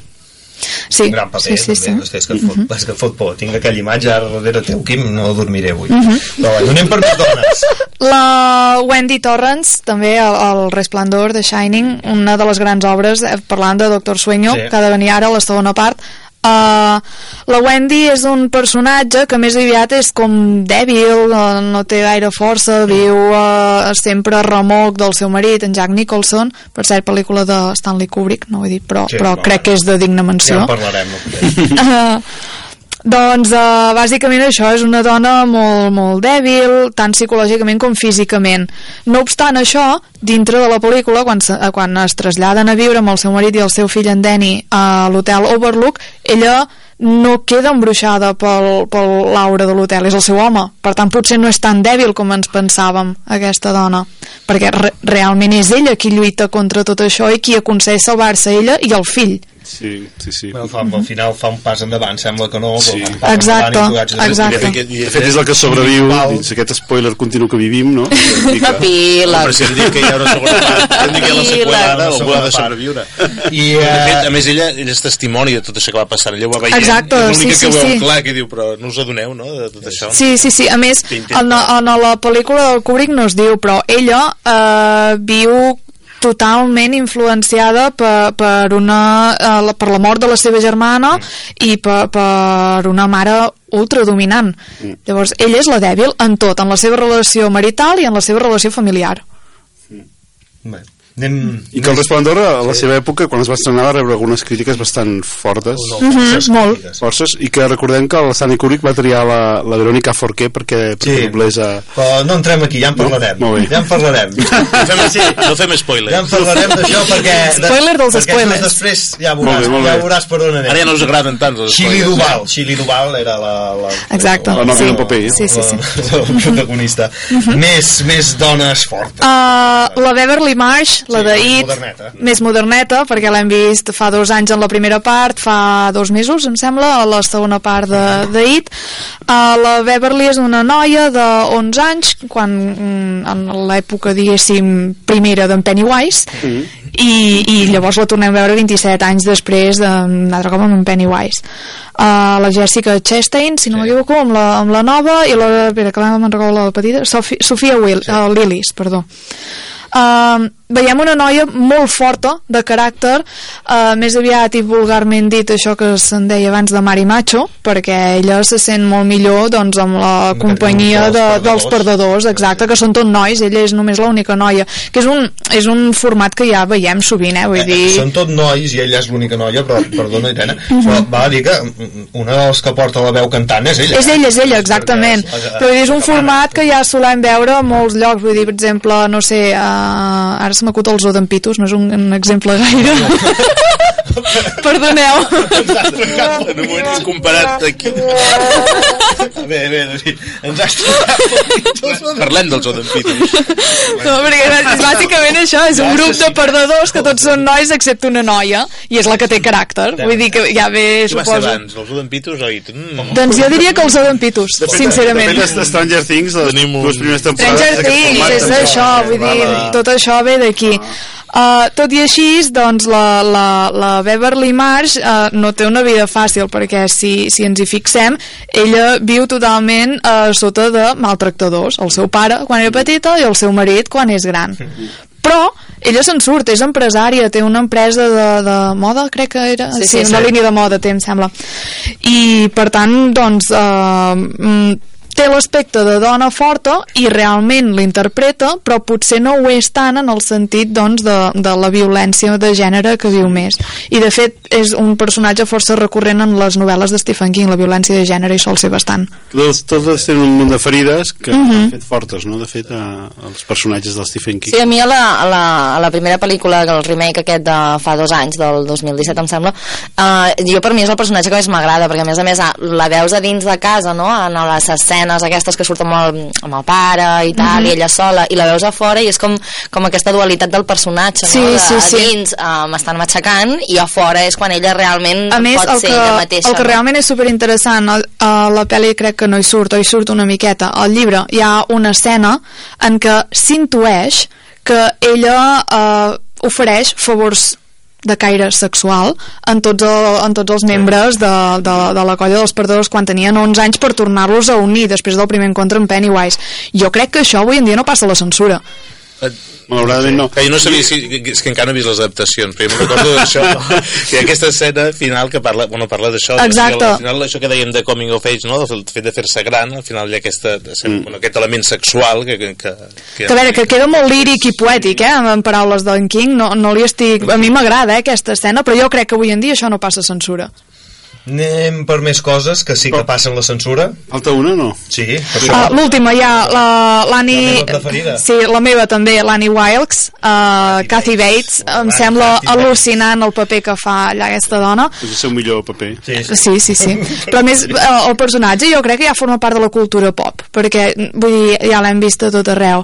B: Un gran paper,
H: sí, sí, sí.
B: també. Hosti, és, que fot, és que fot por. Tinc aquella imatge ara darrere teu, Quim, no dormiré avui.
H: Mhm.
B: Però bueno, anem per més dones.
H: La Wendy Torrance, també el, el Resplendor de Shining, una de les grans obres, eh, parlant de Doctor Sueño,
B: Sí.
H: que ha de venir ara a la segona part. Uh, la Wendy és un personatge que més aviat és com dèbil, uh, no té gaire força, viu uh, sempre a remolc del seu marit, en Jack Nicholson, per cert, pel·lícula de Stanley Kubrick, no ho he dit, però,
B: Sí,
H: però crec que és de digna menció.
B: Ja en parlarem. No?
H: Uh, doncs uh, bàsicament això és una dona molt, molt dèbil tant psicològicament com físicament. No obstant això, dintre de la pel·lícula quan, se, eh, quan es traslladen a viure amb el seu marit i el seu fill en Danny a l'hotel Overlook ella no queda embruixada pel, pel l'aura de l'hotel, és el seu home. Per tant potser no és tan dèbil com ens pensàvem aquesta dona, perquè re realment és ella qui lluita contra tot això i qui aconsegueix salvar-se ella i el fill
E: Sí, sí, sí.
B: Bueno, fa, al final fa un pas endavant, sembla que no, sí. però fa un pas
H: Exacte,
B: endavant i tu haig de-
H: exacte.
E: De fet, de fet, és el que sobreviu dins aquest spoiler continu que vivim, no?
G: Epíleg.
F: Però si dit que hi ha una segona part, que hi ha la seqüela algú ha de
B: part.
F: sobreviure.
B: I,
F: de
B: eh,
F: fet, a més, ella, és testimoni de tot això que va passar, ella ho va veient,
H: Exacte,
F: és l'única
H: sí,
F: que
H: sí,
F: ho veu
H: sí.
F: clar, que diu, però no us adoneu, no?, de tot això.
H: Sí, sí, sí. A més,
F: Que
H: en, en la pel·lícula del Kubrick no es diu, però ella eh, viu totalment influenciada per, per, una, eh, per la mort de la seva germana i per, per una mare ultradominant. Llavors, ella és la dèbil en tot, en la seva relació marital i en la seva relació familiar.
B: Bé, anem...
E: I que el Resplendor a la seva època, quan es va estrenar, va rebre algunes crítiques bastant fortes.
H: Mhm, molt.
E: Forces, i que recordem que el Stanley Kubrick va triar la, la Verónica Forqué perquè, perquè
B: Sí.
E: doblés a...
B: Però no entrem aquí, ja en parlarem.
E: No?
B: Ja en parlarem.
F: No fem, sí, no fem spoilers.
B: Ja en parlarem d'això perquè...
H: Spoiler dels
B: perquè
H: spoilers.
B: després ja
E: Molt
B: veuràs,
E: bé, molt
B: ja veuràs per on anem.
F: Ara ja no us agraden tant els spoilers.
B: Duval, Shili Duval era la... la
H: Exacte.
E: La nòvia
H: sí.
E: del paper, eh?
H: Sí, sí, sí.
B: La, la protagonista. més, més dones fortes.
H: Uh, la Beverly Marsh, la
B: Sí,
H: It,
B: moderneta.
H: més moderneta, perquè l'hem vist fa dos anys en la primera part, fa dos mesos, em sembla, a la segona part de It. Uh, la Beverly és una noia de 11 anys, quan, mm, en l'època, diguéssim, primera d'en Pennywise, i, i llavors la tornem a veure 27 anys després d'un altre cop amb en Pennywise uh, la Jessica Chastain si no sí. m'equivoco amb, la, amb la nova i la, espera, que me'n recordo la petita Sophie, Sofia Will, sí. uh, Lillis, perdó uh, veiem una noia molt forta de caràcter uh, més aviat i vulgarment dit això que se'n deia abans de Mari Macho perquè ella se sent molt millor doncs, amb la companyia de, dels perdedors exacte, que són tot nois, ella és només l'única noia, que és un, és un format que ja veiem sovint, eh, vull
B: Eh,
H: dir
B: Són tot nois i ella és l'única noia, però, perdona, Irene, però val a dir que una de les que porta la veu cantant és ella.
H: És ella, és ella, exactament.
B: És-
H: Però és un format que ja solem veure a molts llocs, vull dir, per exemple, no sé, uh, ara se m'acut els odempitos, no és un, un exemple gaire. Perdoneu.
F: En un moment és comparat aquí.
B: Bé, bé, David, ens has trobat
F: Parlem dels odempitos.
H: No, perquè és bàsicament això, és un grup de perdedors que tots són nois excepte una noia, i és la que té caràcter. Vull dir que ja ve,
F: Què va ser
H: suposo...
F: abans, els odempitos o it? Mm.
H: Doncs jo diria que els odempitos, sincerament.
E: Depèn de Stranger Things, les dues primeres temporades.
H: Stranger Things, és això, vull dir, tot això ve d'aquí. Uh, tot i així, doncs, la, la, la Beverly Marsh uh, no té una vida fàcil, perquè si, si ens hi fixem, ella viu totalment uh, sota de maltractadors. El seu pare quan era petita i el seu marit quan és gran. Però ella se'n surt, és empresària, té una empresa de, de moda, crec que era,
G: Sí,
H: sí,
G: sí,
H: una
G: sí.
H: línia de moda té, em sembla. I, per tant, doncs, eh, té l'aspecte de dona forta i realment l'interpreta, però potser no ho és tant en el sentit doncs, de, de la violència de gènere que viu més. I de fet és un personatge força recurrent en les novel·les de Stephen King, la violència de gènere hi sol ser bastant.
E: Tots, tots tenen un munt de ferides que
H: Mhm.
E: han fet fortes, no?, de fet, a, als personatges del Stephen King.
G: Sí, a mi a la, a la, a la primera pel·lícula, el remake aquest de fa dos anys, del 2017 em sembla, uh, jo per mi és el personatge que més m'agrada, perquè a més a més la veus a dins de casa, no?, en les escenes aquestes que surten amb el, amb el pare i tal,
H: Mhm.
G: i ella sola, i la veus a fora i és com, com aquesta dualitat del personatge,
H: Sí,
G: no?, de,
H: sí, sí.
G: a dins uh, m'estan matxacant i a fora és quan ella realment
H: A més,
G: pot
H: el
G: ser
H: que,
G: ella mateixa.
H: el que
G: no?
H: realment és superinteressant, a, a la pel·li crec que no hi surt, o hi surt una miqueta, al llibre hi ha una escena en què s'intueix que ella eh, ofereix favors de caire sexual en tots, el, en tots els membres de, de, de la colla dels perdedors quan tenien 11 anys per tornar-los a unir després del primer encontre amb Pennywise. Jo crec que això avui en dia no passa la censura.
E: Malauradament no.
F: Que jo no sabia si... És que encara no he vist les adaptacions, però jo me'n recordo d'això. ha aquesta escena final que parla, bueno, parla d'això.
H: Exacte.
F: Al final, això que dèiem de coming of age, no? El fet de fer-se gran, al final hi ha aquesta, mm. bueno, aquest element sexual que... que, que,
H: Que a veure, que queda molt líric i poètic, eh, en paraules d'en King, no, no li estic... A mi m'agrada, eh, aquesta escena, però jo crec que avui en dia això no passa censura.
B: Anem per més coses que sí que passen la censura.
E: Falta una, no?
B: Sí, per això.
H: Uh, L'última ja, la- l'Annie...
B: La meva preferida.
H: Sí, la meva també, l'Annie Wilkes, uh, Kathy Bates, em sembla al·lucinant el paper que fa allà aquesta dona.
E: És el seu millor paper.
B: Sí,
H: Sí, sí, sí. Però a més, eh, el personatge jo crec que ja forma part de la cultura pop, perquè, vull dir, ja l'hem vist a tot arreu.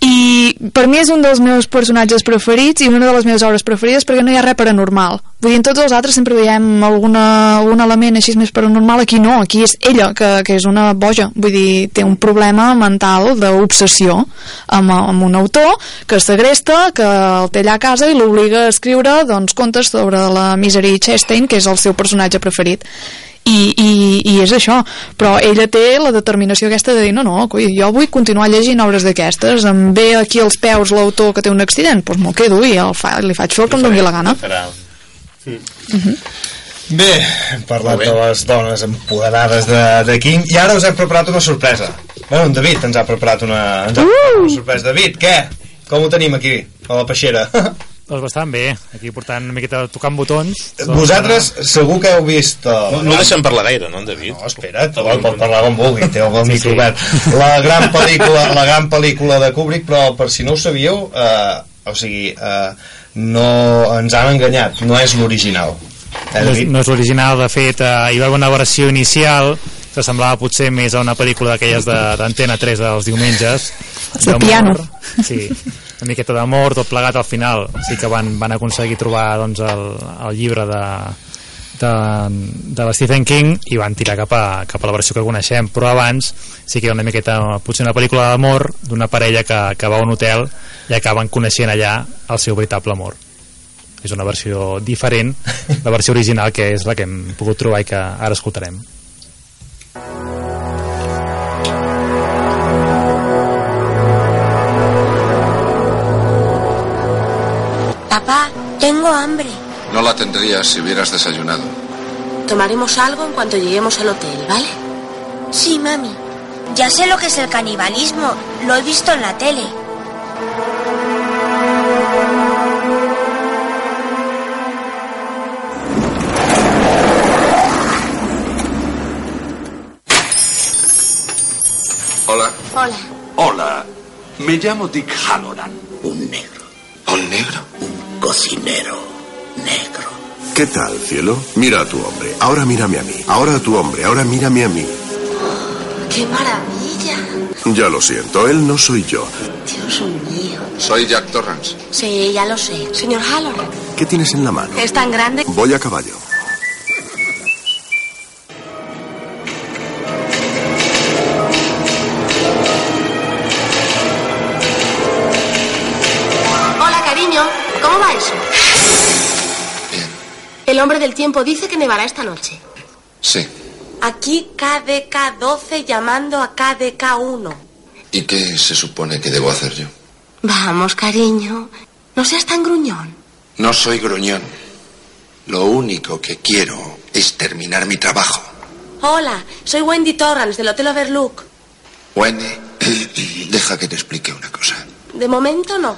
H: I per mi és un dels meus personatges preferits i una de les meves obres preferides perquè no hi ha res paranormal. Vull dir, en tots els altres sempre veiem alguna, algun element així més paranormal, aquí no, aquí és ella, que, que és una boja. Vull dir, té un problema mental d'obsessió amb, amb un autor que segresta, que el té allà a casa i l'obliga a escriure doncs, contes sobre la Misery Chastain, que és el seu personatge preferit i, i, i és això però ella té la determinació aquesta de dir no, no, coi, jo vull continuar llegint obres d'aquestes em ve aquí als peus l'autor que té un accident, doncs m'ho quedo i el fa, li faig fer el que em doni la gana
F: Farà...
B: Bé, hem parlat de les dones empoderades de, de King i ara us hem preparat una sorpresa. Bueno, en David ens ha preparat una, ens ha preparat una sorpresa. David, què? Com ho tenim aquí, a la peixera?
I: Doncs bastant bé, aquí portant una miqueta tocant botons.
B: Vosaltres segur que heu vist... Uh,
F: No, no el deixem parlar gaire, no, en David?
B: No, espera't, pot, pot parlar com vulgui, té el sí, micro obert. La gran pel·lícula, la gran pel·lícula de Kubrick, però per si no ho sabíeu, eh, o sigui, eh, no ens han enganyat, no és l'original. Eh,
I: No és, no és l'original, de fet, eh, hi va haver una versió inicial que semblava potser més a una pel·lícula d'aquelles de- d'Antena 3 dels diumenges.
H: De
I: d'amor.
H: piano.
I: Sí, una miqueta d'amor, tot plegat al final. Sí que van, van aconseguir trobar doncs, el, el llibre de, de, de la Stephen King i van tirar cap a, cap a la versió que coneixem. Però abans sí que ha una miqueta potser una pel·lícula d'amor d'una parella que, que va a un hotel i acaben coneixent allà el seu veritable amor. És una versió diferent la versió original que és la que hem pogut trobar i que ara escoltarem.
M: Papá, tengo hambre.
N: No la tendrías si hubieras desayunado.
M: Tomaremos algo en cuanto lleguemos al hotel, ¿vale? Sí, mami. Ya sé lo que es el canibalismo. Lo he visto en la tele.
N: Hola.
M: Hola.
O: Hola, me llamo Dick Halloran. Un negro.
N: ¿Un negro?
O: Cocinero negro.
P: ¿Qué tal, cielo? Mira a tu hombre. Ahora mírame a mí. Ahora a tu hombre. Ahora mírame a mí.
M: ¡Qué maravilla!
P: Ya lo siento, él no soy yo.
M: Dios mío.
N: Soy Jack Torrance.
M: Sí, ya lo sé. Señor Halloran,
P: ¿Qué tienes en la mano?
M: es tan grande.
P: Voy a caballo.
M: El hombre del tiempo dice que nevará esta noche.
N: Sí.
M: Aquí KDK 12 llamando a KDK 1.
N: ¿Y qué se supone que debo hacer yo?
M: Vamos, cariño. No seas tan gruñón.
N: No soy gruñón. Lo único que quiero es terminar mi trabajo.
M: Hola, soy Wendy Torrance del Hotel Overlook.
N: Wendy, deja que te explique una cosa.
M: De momento no.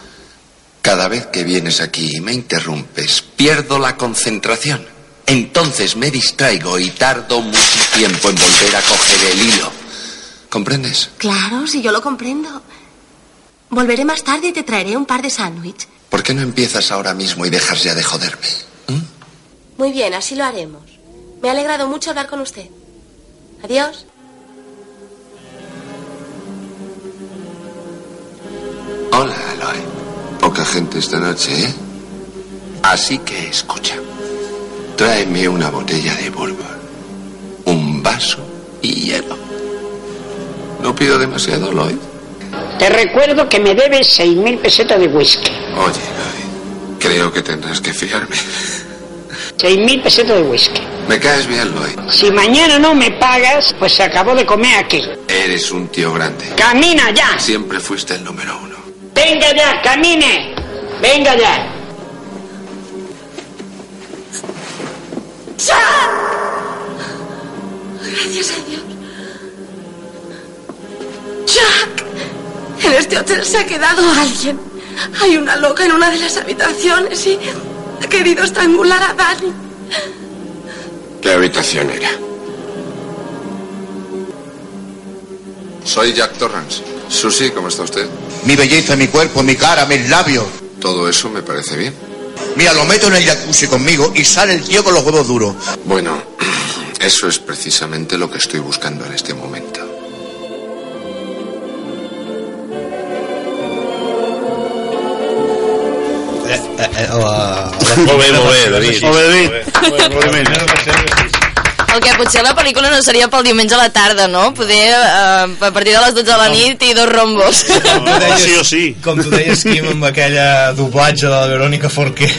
N: Cada vez que vienes aquí y me interrumpes, pierdo la concentración. Entonces me distraigo y tardo mucho tiempo en volver a coger el hilo. ¿Comprendes?
M: Claro, si yo lo comprendo. Volveré más tarde y te traeré un par de sándwich.
N: ¿Por qué no empiezas ahora mismo y dejas ya de joderme?
M: Muy bien, así lo haremos. Me ha alegrado mucho hablar con usted. Adiós.
N: Hola, Aloy. Poca gente esta noche, ¿eh? Así que escucha. Tráeme una botella de Bulbar, un vaso y hielo. No pido demasiado, Lloyd.
Q: Te recuerdo que me debes seis mil pesetas de whisky.
N: Oye, Lloyd, creo que tendrás que fiarme.
Q: Seis mil pesetas de whisky.
N: Me caes bien, Lloyd.
Q: Si mañana no me pagas, pues se acabó de comer aquí.
N: Eres un tío grande.
Q: ¡Camina ya!
N: Siempre fuiste el número uno.
Q: ¡Venga ya, camine! ¡Venga ya!
M: Gracias a Dios. Jack, en este hotel se ha quedado alguien. Hay una loca en una de las habitaciones y ha querido estrangular a Dani.
N: ¿Qué habitación era? Soy Jack Torrance. Susie, ¿cómo está usted?
R: Mi belleza, mi cuerpo, mi cara, mis labios.
N: Todo eso me parece bien.
R: Mira, lo meto en el jacuzzi conmigo y sale el tío con los huevos duros.
N: Bueno, eso es precisamente lo que estoy buscando en este momento.
B: Eh, eh, eh,
F: molt bé, David.
E: Bé, David.
G: El que potser la pel·lícula no seria pel diumenge a la tarda, no? Poder eh, a partir de les 12 de la nit i dos rombos.
B: Com tu deies,
E: sí o sí.
B: Com tu deies, Quim, amb aquella doblatge de la Verónica Forqué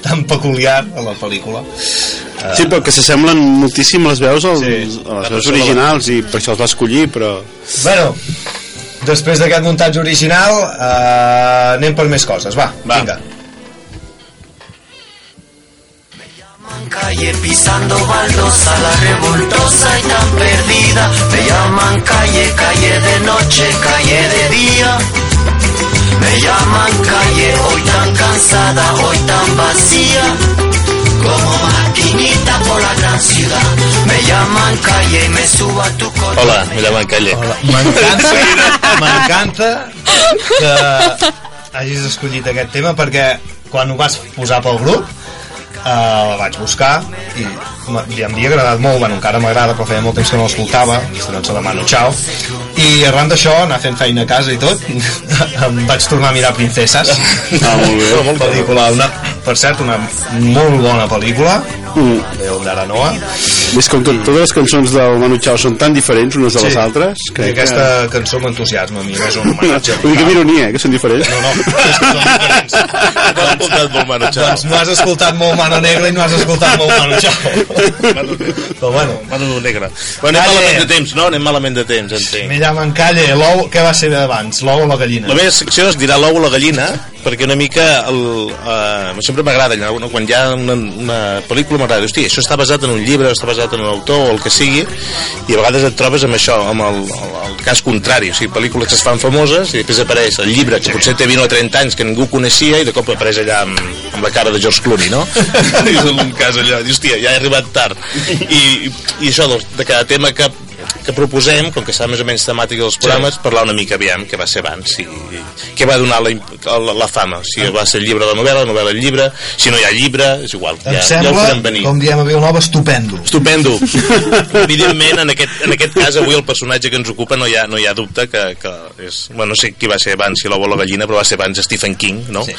B: tan peculiar a la pel·lícula. Uh,
E: Sí, però que s'assemblen moltíssim les veus als, sí, a les veus originals i per això els va escollir, però...
B: Bueno, després d'aquest muntatge original, uh, anem per més coses, va, va. vinga.
L: Calle pisando baldosa, la revoltosa y tan perdida. Me llaman calle, calle de noche, calle de día. Me llaman calle, hoy tan cansada, hoy tan vacía. Como maquinita por la gran ciudad. Me llaman calle y me subo a tu coche.
F: Hola, me llaman Calle.
B: M'encanta, m'encanta que hagis escollit aquest tema perquè quan ho vas posar pel grup eh, la vaig buscar i li em havia agradat molt, bueno, encara m'agrada però feia molt temps que no l'escoltava esta noche de Manu Chao i arran d'això, anar fent feina a casa i tot em vaig tornar a mirar Princeses
E: Ah, molt bé.
B: pel·lícula, una, per cert, una molt bona pel·lícula mm. De Aranoa.
E: Més com tot, totes les cançons del Manu Chao són tan diferents unes de les altres
B: que aquesta que... cançó m'entusiasma a mi, és un homenatge.
E: Vull dir que ironia, eh, que són diferents.
B: No, no, és que són diferents.
F: No has escoltat molt Manu Chao.
B: Doncs no has escoltat molt Mano Negra i no has escoltat molt Manu Chao. Però bueno.
F: Manu Negra. Bueno, anem malament de temps, no? Anem malament de temps, entenc.
B: Me llaman Calle, l'ou, què va ser abans? L'ou o la gallina?
F: La meva secció es dirà l'ou o la gallina, perquè una mica el, uh, sempre m'agrada allò, no? quan hi ha una, una pel·lícula m'agrada, hosti, això està basat en un llibre, està basat en un autor o el que sigui, i a vegades et trobes amb això, amb el, el, el cas contrari, o sigui, pel·lícules que es fan famoses i després apareix el llibre que potser té 20 o 30 anys que ningú coneixia i de cop apareix allà amb, amb la cara de George Clooney, no? És un cas allò, hòstia, ja he arribat tard. I, i això, doncs, de cada tema que que proposem, com que està més o menys temàtica dels programes, sí. parlar una mica aviam què va ser abans, si, què va donar la, la, la fama, si va ser el llibre de la novel·la, la novel·la el llibre, si no hi ha llibre, és igual,
B: Em
F: ja, ja ho
B: sembla,
F: farem venir.
B: com diem a Vilanova, estupendo.
F: Estupendo. Evidentment, en aquest, en aquest cas, avui el personatge que ens ocupa no hi ha, no hi ha dubte que, que és... Bueno, no sé qui va ser abans, si l'ou o la gallina, però va ser abans Stephen King, no? Sí.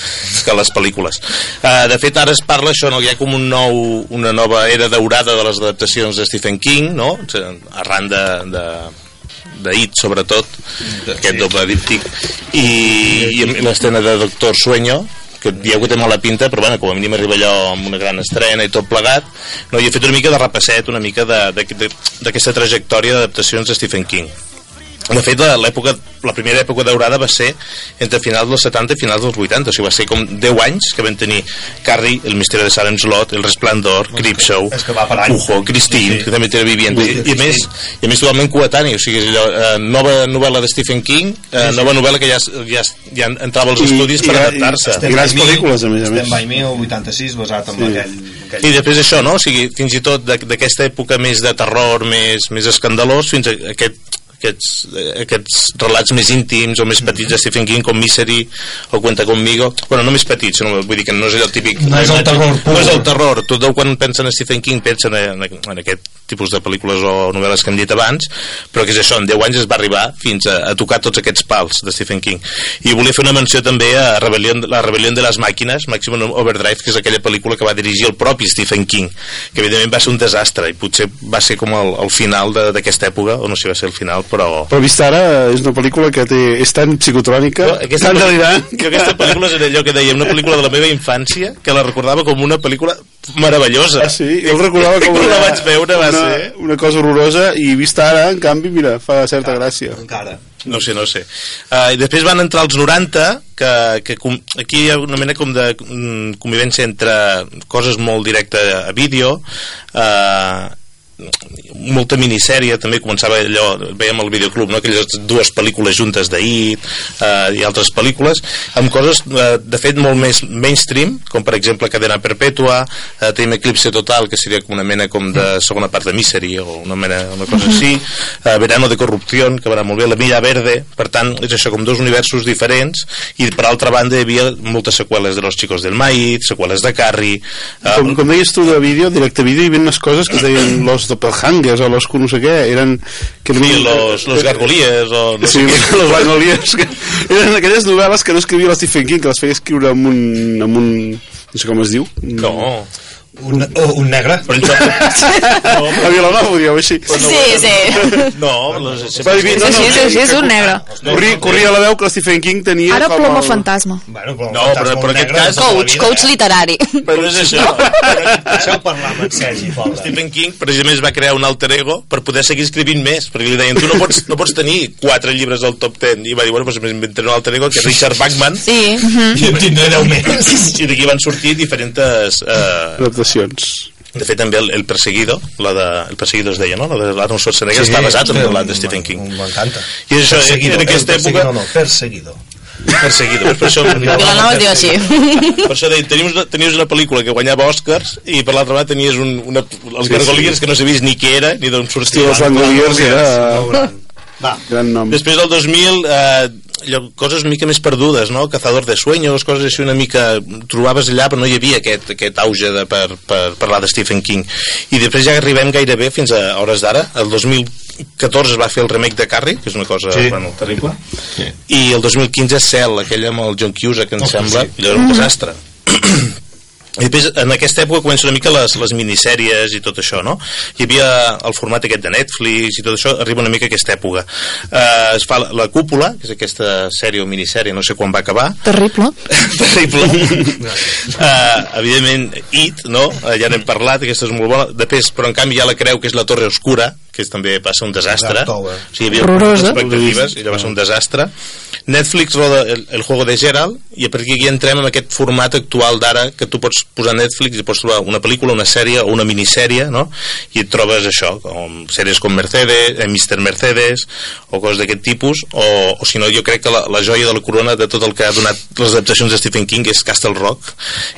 F: Que les pel·lícules. Uh, de fet, ara es parla això, no? Hi ha com un nou, una nova era daurada de les adaptacions de Stephen King, no? Arran de, de de It sobretot aquest doble díptic. I, i amb l'estrena de Doctor Sueño que dieu que té mala pinta però bueno, com a mínim arriba allò amb una gran estrena i tot plegat. No, i he fet una mica de repasset una mica de- de- de- d'aquesta trajectòria d'adaptacions de Stephen King de fet, la- l'època, la primera època daurada va ser entre finals dels 70 i finals dels 80, o sigui, va ser com 10 anys que van tenir Carrie, El misteri de Salem Slot, El Resplendor, Creepshow,
B: és que va per anys.
F: Ujo, Christine,
B: Sí, sí.
F: que també té Viviente, i, i, a més, i a més totalment coetani, o sigui, és allò, eh, nova novel·la de Stephen King, eh, nova novel·la que ja, ja, ja entrava als
E: I-
F: estudis
E: i-
F: per adaptar-se.
E: i grans pel·lícules, a més a més.
B: Estem by Me, el 86, basat en
E: Sí.
B: aquell, aquell...
F: I després això, no? O sigui, fins i tot d'aquesta època més de terror, més, més escandalós, fins a aquest aquests, aquests relats més íntims o més petits de Stephen King com Misery o Cuenta Conmigo. Bueno, no més petits, no, vull dir que no és allò típic.
B: No és el terror pur.
F: no és el terror, tothom quan pensen en Stephen King pensen en, en aquest tipus de pel·lícules o novel·les que hem dit abans però que és això, en 10 anys es va arribar fins a, a tocar tots aquests pals de Stephen King. I volia fer una menció també a Rebellion, la rebel·lió de les màquines Maximum Overdrive, que és aquella pel·lícula que va dirigir el propi Stephen King que evidentment va ser un desastre i potser va ser com el, el final d'aquesta època o no sé si va ser el final, però
E: Però vista ara, és una pel·lícula que té, és tan psicotrònica, tan delirant...
F: jo aquesta pel·lícula és allò que deia, una pel·lícula de la meva infància que la recordava com una pel·lícula meravellosa.
E: Ah, sí? Jo el recordava com una,
F: la vaig veure va
E: una,
F: ser...
E: una cosa horrorosa i vista ara, en canvi, mira, fa certa gràcia.
B: Encara.
F: No sé, no sé. Uh, I després van entrar els 90, que, que com, aquí hi ha una mena com de mm, convivència entre coses molt directes a vídeo, uh, molta minissèrie també començava allò, veiem el videoclub no? aquelles dues pel·lícules juntes d'ahir eh, i altres pel·lícules amb coses eh, de fet molt més mainstream com per exemple Cadena Perpètua eh, tenim Eclipse Total que seria com una mena com de segona part de Misery o una mena una cosa així eh, Verano de Corrupción que va anar molt bé La Milla Verde per tant és això com dos universos diferents i per altra banda hi havia moltes seqüeles de Los Chicos del Maíz seqüeles de Carrie eh,
E: Com, com deies tu de vídeo, directe vídeo, hi havia unes coses que es deien los doppelhangers o los no sé què, eren... Que
F: Sí, los, los gargolies o no
E: sí,
F: sé què.
E: los gargolies que eren aquelles novel·les que no escrivia Stephen King que les feia escriure amb un, amb un no sé com es diu
F: no
B: un, oh, un negre
F: però això...
E: no, a Vilanova ho dieu així
G: Sí, sí.
F: no, les,
E: Va dir, no, no,
H: Sí, sí, sí, és un negre.
E: corria, corria la veu que Stephen King tenia
H: Ara ploma
E: el-
H: fantasma.
B: Bueno, però
F: No, però, però en aquest cas...
G: Coach, coach literari.
F: Però és això.
B: Deixeu parlar amb en Sergi.
F: Stephen King precisament es va crear un alter ego per poder seguir escrivint més, perquè li deien tu no pots, no pots tenir quatre llibres al top 10 i va dir, bueno, doncs m'inventaré un alter ego que és Richard Bachman
G: Sí.
B: I en tindré 10 més.
F: i d'aquí van sortir diferents eh,
E: adaptacions
F: de fet també el, el Perseguido la de, el Perseguido es deia, no? la de l'Arnold Schwarzenegger
B: Sí,
F: està basat en
B: sí,
F: relat de Stephen King
B: M'encanta.
F: i és això,
B: Perseguido,
F: en aquesta
B: el
F: època
B: perseguido, no, perseguido.
F: Perseguido, per això
G: diu així.
F: per això deia, tenies, una, tenies una pel·lícula que guanyava Oscars i per l'altra banda tenies un, una, els
E: Sí,
F: Gargoliers
E: sí.
F: que no sabies ni què era ni d'on sortia
E: Hosti, els Langoliers era
B: Va.
E: gran nom
F: Després del 2000, eh, allò, coses una mica més perdudes, no? Cazador de sueños, coses així una mica... Trobaves allà, però no hi havia aquest, aquest auge de, per, per parlar de Stephen King. I després ja arribem gairebé fins a hores d'ara. El 2014 es va fer el remake de Carrie, que és una cosa
B: Sí.
F: bueno, terrible.
B: Sí.
F: I el 2015 Cell, aquell amb el John Cusack, que em
B: Oh,
F: sembla,
B: sí.
F: allò era un desastre. i després en aquesta època comença una mica les, les minissèries i tot això no? hi havia el format aquest de Netflix i tot això arriba una mica a aquesta època eh, es fa la, la cúpula que és aquesta sèrie o minissèrie, no sé quan va acabar
H: Terrible.
F: terrible uh, evidentment It, no? Uh, ja n'hem parlat, aquesta és molt bona després, però en canvi ja la creu que és la Torre Oscura que també va ser un desastre o sigui, hi havia
H: Horrorosa.
F: expectatives i allò va ser un desastre Netflix roda el, el juego de Gerald i a partir d'aquí entrem en aquest format actual d'ara que tu pots posar a Netflix i pots trobar una pel·lícula, una sèrie o una minissèrie no? i et trobes això com sèries com Mercedes, eh, Mr. Mercedes o coses d'aquest tipus o, o si no jo crec que la, la joia de la corona de tot el que ha donat les adaptacions de Stephen King és Castle Rock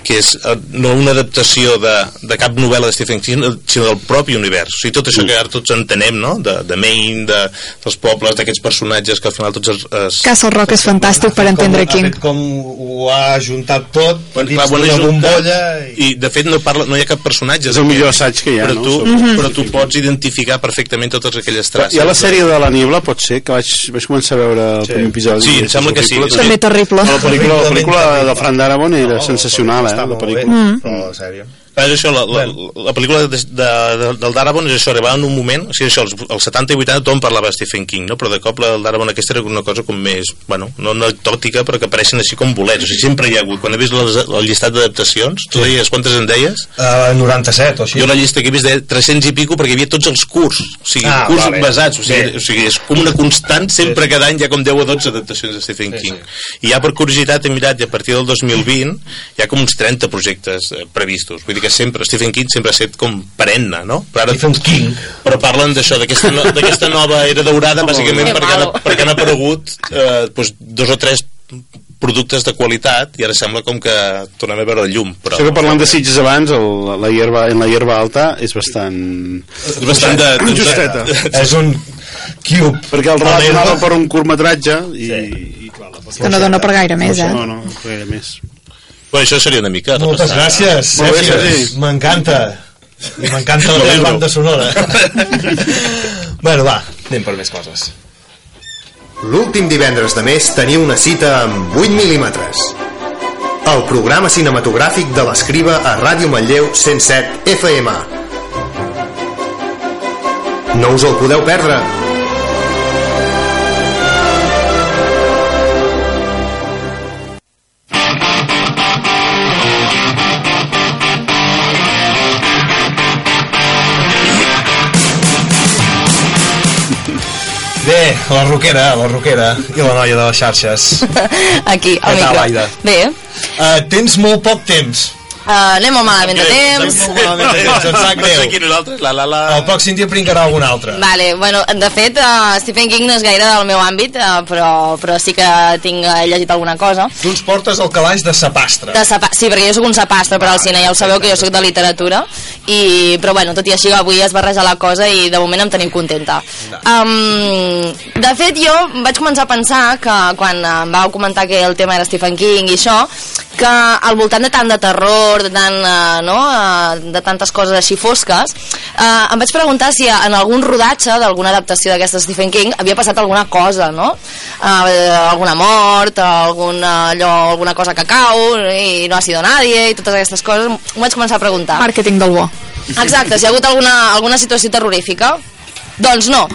F: que és eh, no una adaptació de, de cap novel·la de Stephen King sinó del propi univers o sigui, tot això que ara tots entenem no? de, de Maine, de, dels pobles, d'aquests personatges que al final tots es, es,
H: Castle Rock és fantàstic per entendre
B: com,
H: King.
B: Ha fet com ho ha juntat tot
F: Bueno,
B: dins
F: clar, bueno,
B: bombolla i...
F: i de fet no, parla, no hi ha cap personatge
E: És el millor assaig que hi ha,
F: però
E: no?
F: tu,
E: Sobre-
H: Mhm.
F: però tu pots identificar perfectament totes aquelles traces
E: Hi ha la sèrie de la Niebla, pot ser, que vaig, vaig començar a veure el primer episodi.
F: Sí, em sembla que sí.
H: També terrible.
E: La pel·lícula, la pel·lícula de Fran Darabont era sensacional, eh? La pel·lícula.
H: Mm.
B: però la sèrie
F: Clar, és això, la, la, la pel·lícula de, de, de, del Darabont és això, arribava en un moment, o sigui, això, els, els 70 i 80 tothom parlava de Stephen King, no? però de cop la del Darabont aquesta era una cosa com més, bueno, no anecdòtica, però que apareixen així com bolets, o sigui, sempre hi ha hagut, quan he vist les, el llistat d'adaptacions, tu deies, quantes en deies?
B: uh, 97 o així
F: Jo la llista que he vist de 300 i pico perquè hi havia tots els curs, o sigui,
B: Ah,
F: curs
B: vale.
F: basats, o sigui,
B: Bé.
F: o sigui, és com una constant, sempre cada any hi ha com 10 o 12 adaptacions de Stephen King. I ja per curiositat he mirat i a partir del 2020 hi ha com uns 30 projectes eh, previstos. Vull dir que sempre Stephen King sempre ha estat com perenne, no? Però ara
B: Stephen King
F: però parlen d'això, d'aquesta no, d'aquesta nova era daurada, bàsicament perquè han, perquè han aparegut eh, doncs, dos o tres productes de qualitat i ara sembla com que tornem a veure la llum però
E: Això que parlant de Sitges abans, el, la hierba, en la hierba alta és bastant...
F: és bastant de, de,
E: Justeta.
B: és un cube
E: Perquè el relat anava per un curtmetratge i... i clar, la
H: Que no dona per gaire més, eh?
E: No, no, no gaire més.
F: Bueno, això seria una mica
B: moltes
F: repassar.
B: gràcies
E: Molt bé,
B: Sergi. M'encanta I m'encanta la teva banda sonora bueno va, anem per més coses
S: L'últim divendres de mes teniu una cita amb 8 mil·límetres. El programa cinematogràfic de l'escriba a Ràdio Manlleu 107 FM. No us el podeu perdre.
B: Bé, la roquera, la roquera. I la noia de les xarxes.
G: Aquí, al micro. Bé,
B: uh, tens molt poc temps
G: uh, anem molt malament de temps.
B: Anem molt malament de temps, em sap
F: No sé
B: greu
F: qui nosaltres, la la la...
B: el pròxim dia pringarà algun altre
G: Vale, bueno, de fet, uh, Stephen King no és gaire del meu àmbit, uh, però, però sí que tinc uh, llegit alguna cosa.
B: tu ens portes el calaix de sapastre
G: De sapa sí, perquè jo sóc un sapastre per al cine, ja ho sabeu que jo sóc de literatura, i, però bueno, tot i així avui es barreja la cosa i de moment em tenim contenta. Um, de fet, jo vaig començar a pensar que quan em vau comentar que el tema era Stephen King i això, que al voltant de tant de terror, de, tant, uh, no? uh, de tantes coses així fosques, uh, em vaig preguntar si en algun rodatge d'alguna adaptació d'aquesta Stephen King havia passat alguna cosa, no? Uh, alguna mort, algun, uh, allò, alguna cosa que cau i no ha sido nadie i totes aquestes coses, m'ho vaig començar a preguntar.
H: Màrqueting del bo.
G: Exacte, si hi ha hagut alguna, alguna situació terrorífica. Doncs no.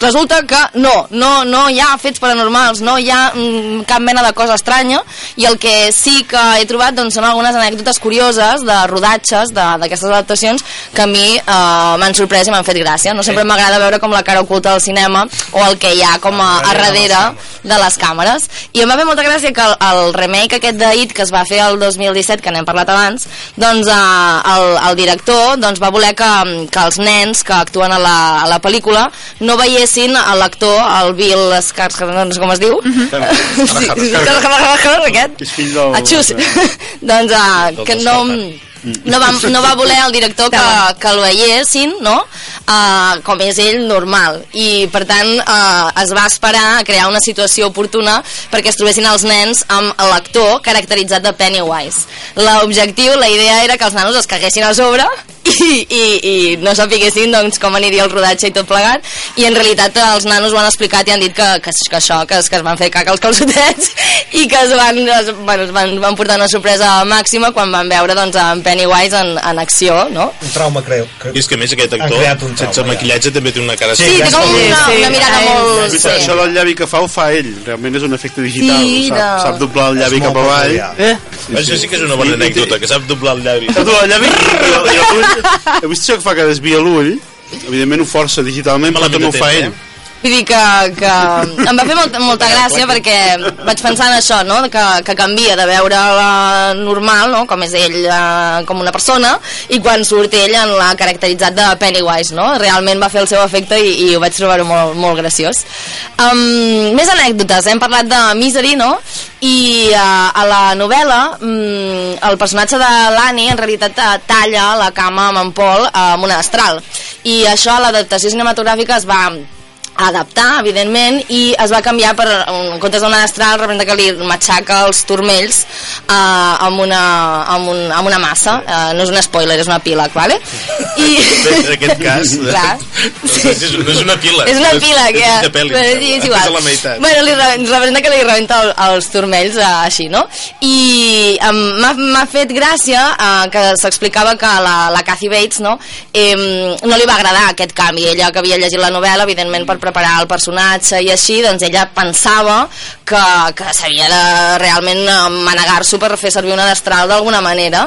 G: Resulta que no, no, no hi ha fets paranormals, no hi ha mm, cap mena de cosa estranya i el que sí que he trobat doncs, són algunes anècdotes curioses de rodatges d'aquestes adaptacions que a mi eh, m'han sorprès i m'han fet gràcia. No sempre m'agrada veure com la cara oculta del cinema o el que hi ha com a, a darrere de les càmeres. I em va fer molta gràcia que el, el remake aquest de It que es va fer el 2017, que n'hem parlat abans, doncs eh, el, el director doncs, va voler que, que els nens que actuen a la, a la pel·lícula no veiessin a l'actor, el Bill Skarsgård, no sé com es diu, sí, Skarsgård, aquest,
E: És fill del...
G: Achus. doncs uh, que no no va, no va voler el director que, que el veiessin, no? Uh, com és ell, normal. I, per tant, uh, es va esperar a crear una situació oportuna perquè es trobessin els nens amb l'actor caracteritzat de Pennywise. L'objectiu, la idea era que els nanos es caguessin a sobre i, i, i no sapiguessin doncs, com aniria el rodatge i tot plegat i en realitat els nanos ho han explicat i han dit que, que, que això, que es, que es van fer caca als calçotets i que es van, es, bueno, es van, van portar una sorpresa màxima quan van veure doncs, en Pennywise en, en acció no?
B: Un trauma, creu.
F: I és que a més aquest actor,
B: creat un trauma,
F: sense
B: ja.
F: maquillatge, també té una cara...
G: Sí, té com una, una mirada molt...
E: Sí. Això del llavi que fa ho fa ell, realment és un efecte digital,
G: Mira.
E: sap, sap doblar el llavi cap avall. Eh?
F: Això sí que és una bona anècdota, que sap doblar el llavi.
E: Sap doblar el llavi l'ull, heu vist això que fa que desvia l'ull? Evidentment ho força digitalment, però no ho fa ell.
G: Vull dir que, que em va fer molta, molta gràcia perquè vaig pensar en això, no? que, que canvia de veure la normal, no? com és ell eh, com una persona, i quan surt ell en la caracteritzat de Pennywise, no? realment va fer el seu efecte i, i ho vaig trobar molt, molt graciós. Um, més anècdotes, hem parlat de Misery, no? i uh, a la novel·la um, el personatge de l'Annie en realitat eh, talla la cama amb en Paul uh, amb una astral i això a l'adaptació cinematogràfica es va adaptar, evidentment, i es va canviar per, en comptes d'una astral, representa que li matxaca els turmells eh, amb, una, amb, un, amb una massa, eh, no és un spoiler, és una píleg, vale? I...
F: En aquest cas,
G: Clar.
F: no és, no és una pila.
G: És una pila,
F: és,
G: que...
F: és pel·li.
G: Però sí, és igual.
F: És la meitat.
G: Bueno, li re- representa que li rebenta el, els turmells eh, així, no? I em, m'ha m'ha fet gràcia eh, que s'explicava que la, la Kathy Bates, no? Eh, no li va agradar aquest canvi. Ella que havia llegit la novel·la, evidentment per preparar el personatge i així, doncs ella pensava que, que s'havia de realment manegar-s'ho per fer servir una destral d'alguna manera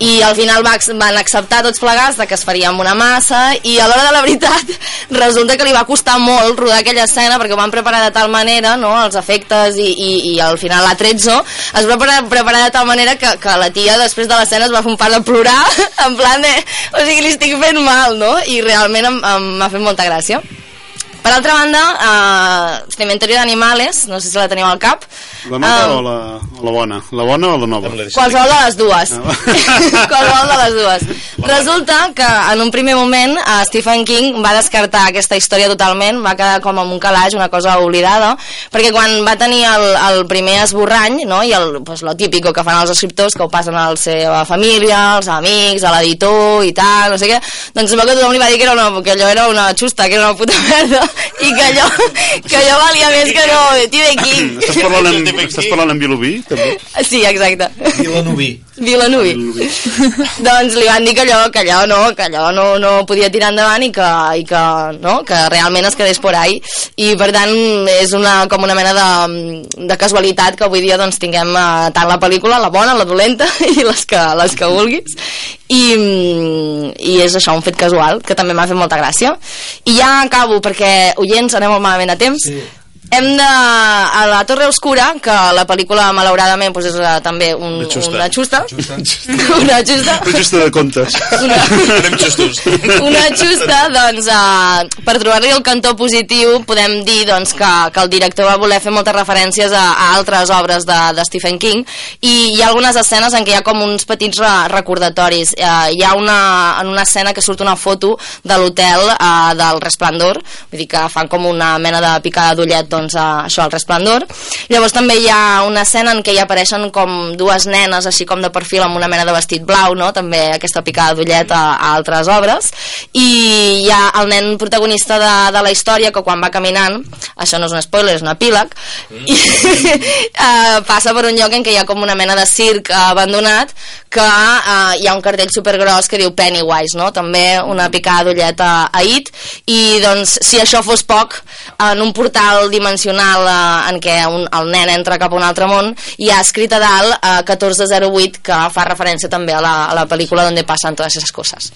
G: i al final va, van acceptar tots plegats de que es faria amb una massa i a l'hora de la veritat resulta que li va costar molt rodar aquella escena perquè ho van preparar de tal manera no, els efectes i, i, i al final la 13 es va preparar, de tal manera que, que la tia després de l'escena es va fer un part de plorar en plan de, o sigui, li estic fent mal no? i realment m'ha fet molta gràcia per altra banda, uh, Cementerio d'Animales, no sé si la teniu al cap.
E: La nova
G: Um,
E: o, la, la bona? La bona o la nova?
G: Qualsevol de les dues. Qualsevol de les dues. Resulta que en un primer moment uh, Stephen King va descartar aquesta història totalment, va quedar com amb un calaix, una cosa oblidada, perquè quan va tenir el, el primer esborrany, no, i el, pues, lo típico que fan els escriptors, que ho passen a la seva família, als amics, a l'editor i tal, no sé què, doncs veu que tothom li va dir que, era una, que allò era una xusta, que era una puta merda, i que allò, que allò valia més que no, de Stephen King.
E: Estàs parlant amb, estàs parlant amb Vilobí, també?
G: Sí, exacte.
B: Vilanoví.
G: Vilanuvi. doncs li van dir que allò, que allò no, que allò no, no podia tirar endavant i que, i que, no, que realment es quedés por ahí. I per tant és una, com una mena de, de casualitat que avui dia doncs tinguem eh, tant la pel·lícula, la bona, la dolenta i les que, les que vulguis. I, i és això, un fet casual que també m'ha fet molta gràcia. I ja acabo perquè oients anem molt malament a temps. Sí. Hem de... a la Torre Oscura que la pel·lícula malauradament doncs és eh, també un,
E: Una xusta.
G: una xusta una xusta
E: Un justa de.
F: Anem justos.
G: una xusta, doncs, uh, per trobar-li el cantó positiu, podem dir doncs, que, que el director va voler fer moltes referències a, a altres obres de, de Stephen King i hi ha algunes escenes en què hi ha com uns petits re recordatoris. Uh, hi ha una, en una escena que surt una foto de l'hotel uh, del Resplendor, vull dir que fan com una mena de picada d'ullet, doncs, a, això, al Resplendor. Llavors també hi ha una escena en què hi apareixen com dues nenes, així com de perfil, amb una mena de vestit blau, no? també aquesta picada d'ullet a, a altres obres i hi ha el nen protagonista de, de la història que quan va caminant això no és un spoiler, és un epíleg i uh, passa per un lloc en què hi ha com una mena de circ abandonat que uh, hi ha un cartell supergros que diu Pennywise no? també una picada d'ullet a, a It i doncs si això fos poc en un portal dimensional uh, en què un, el nen entra cap a un altre món hi ha escrit a dalt uh, 1408 que fa referència també a la, a la pel·lícula on passen totes aquestes coses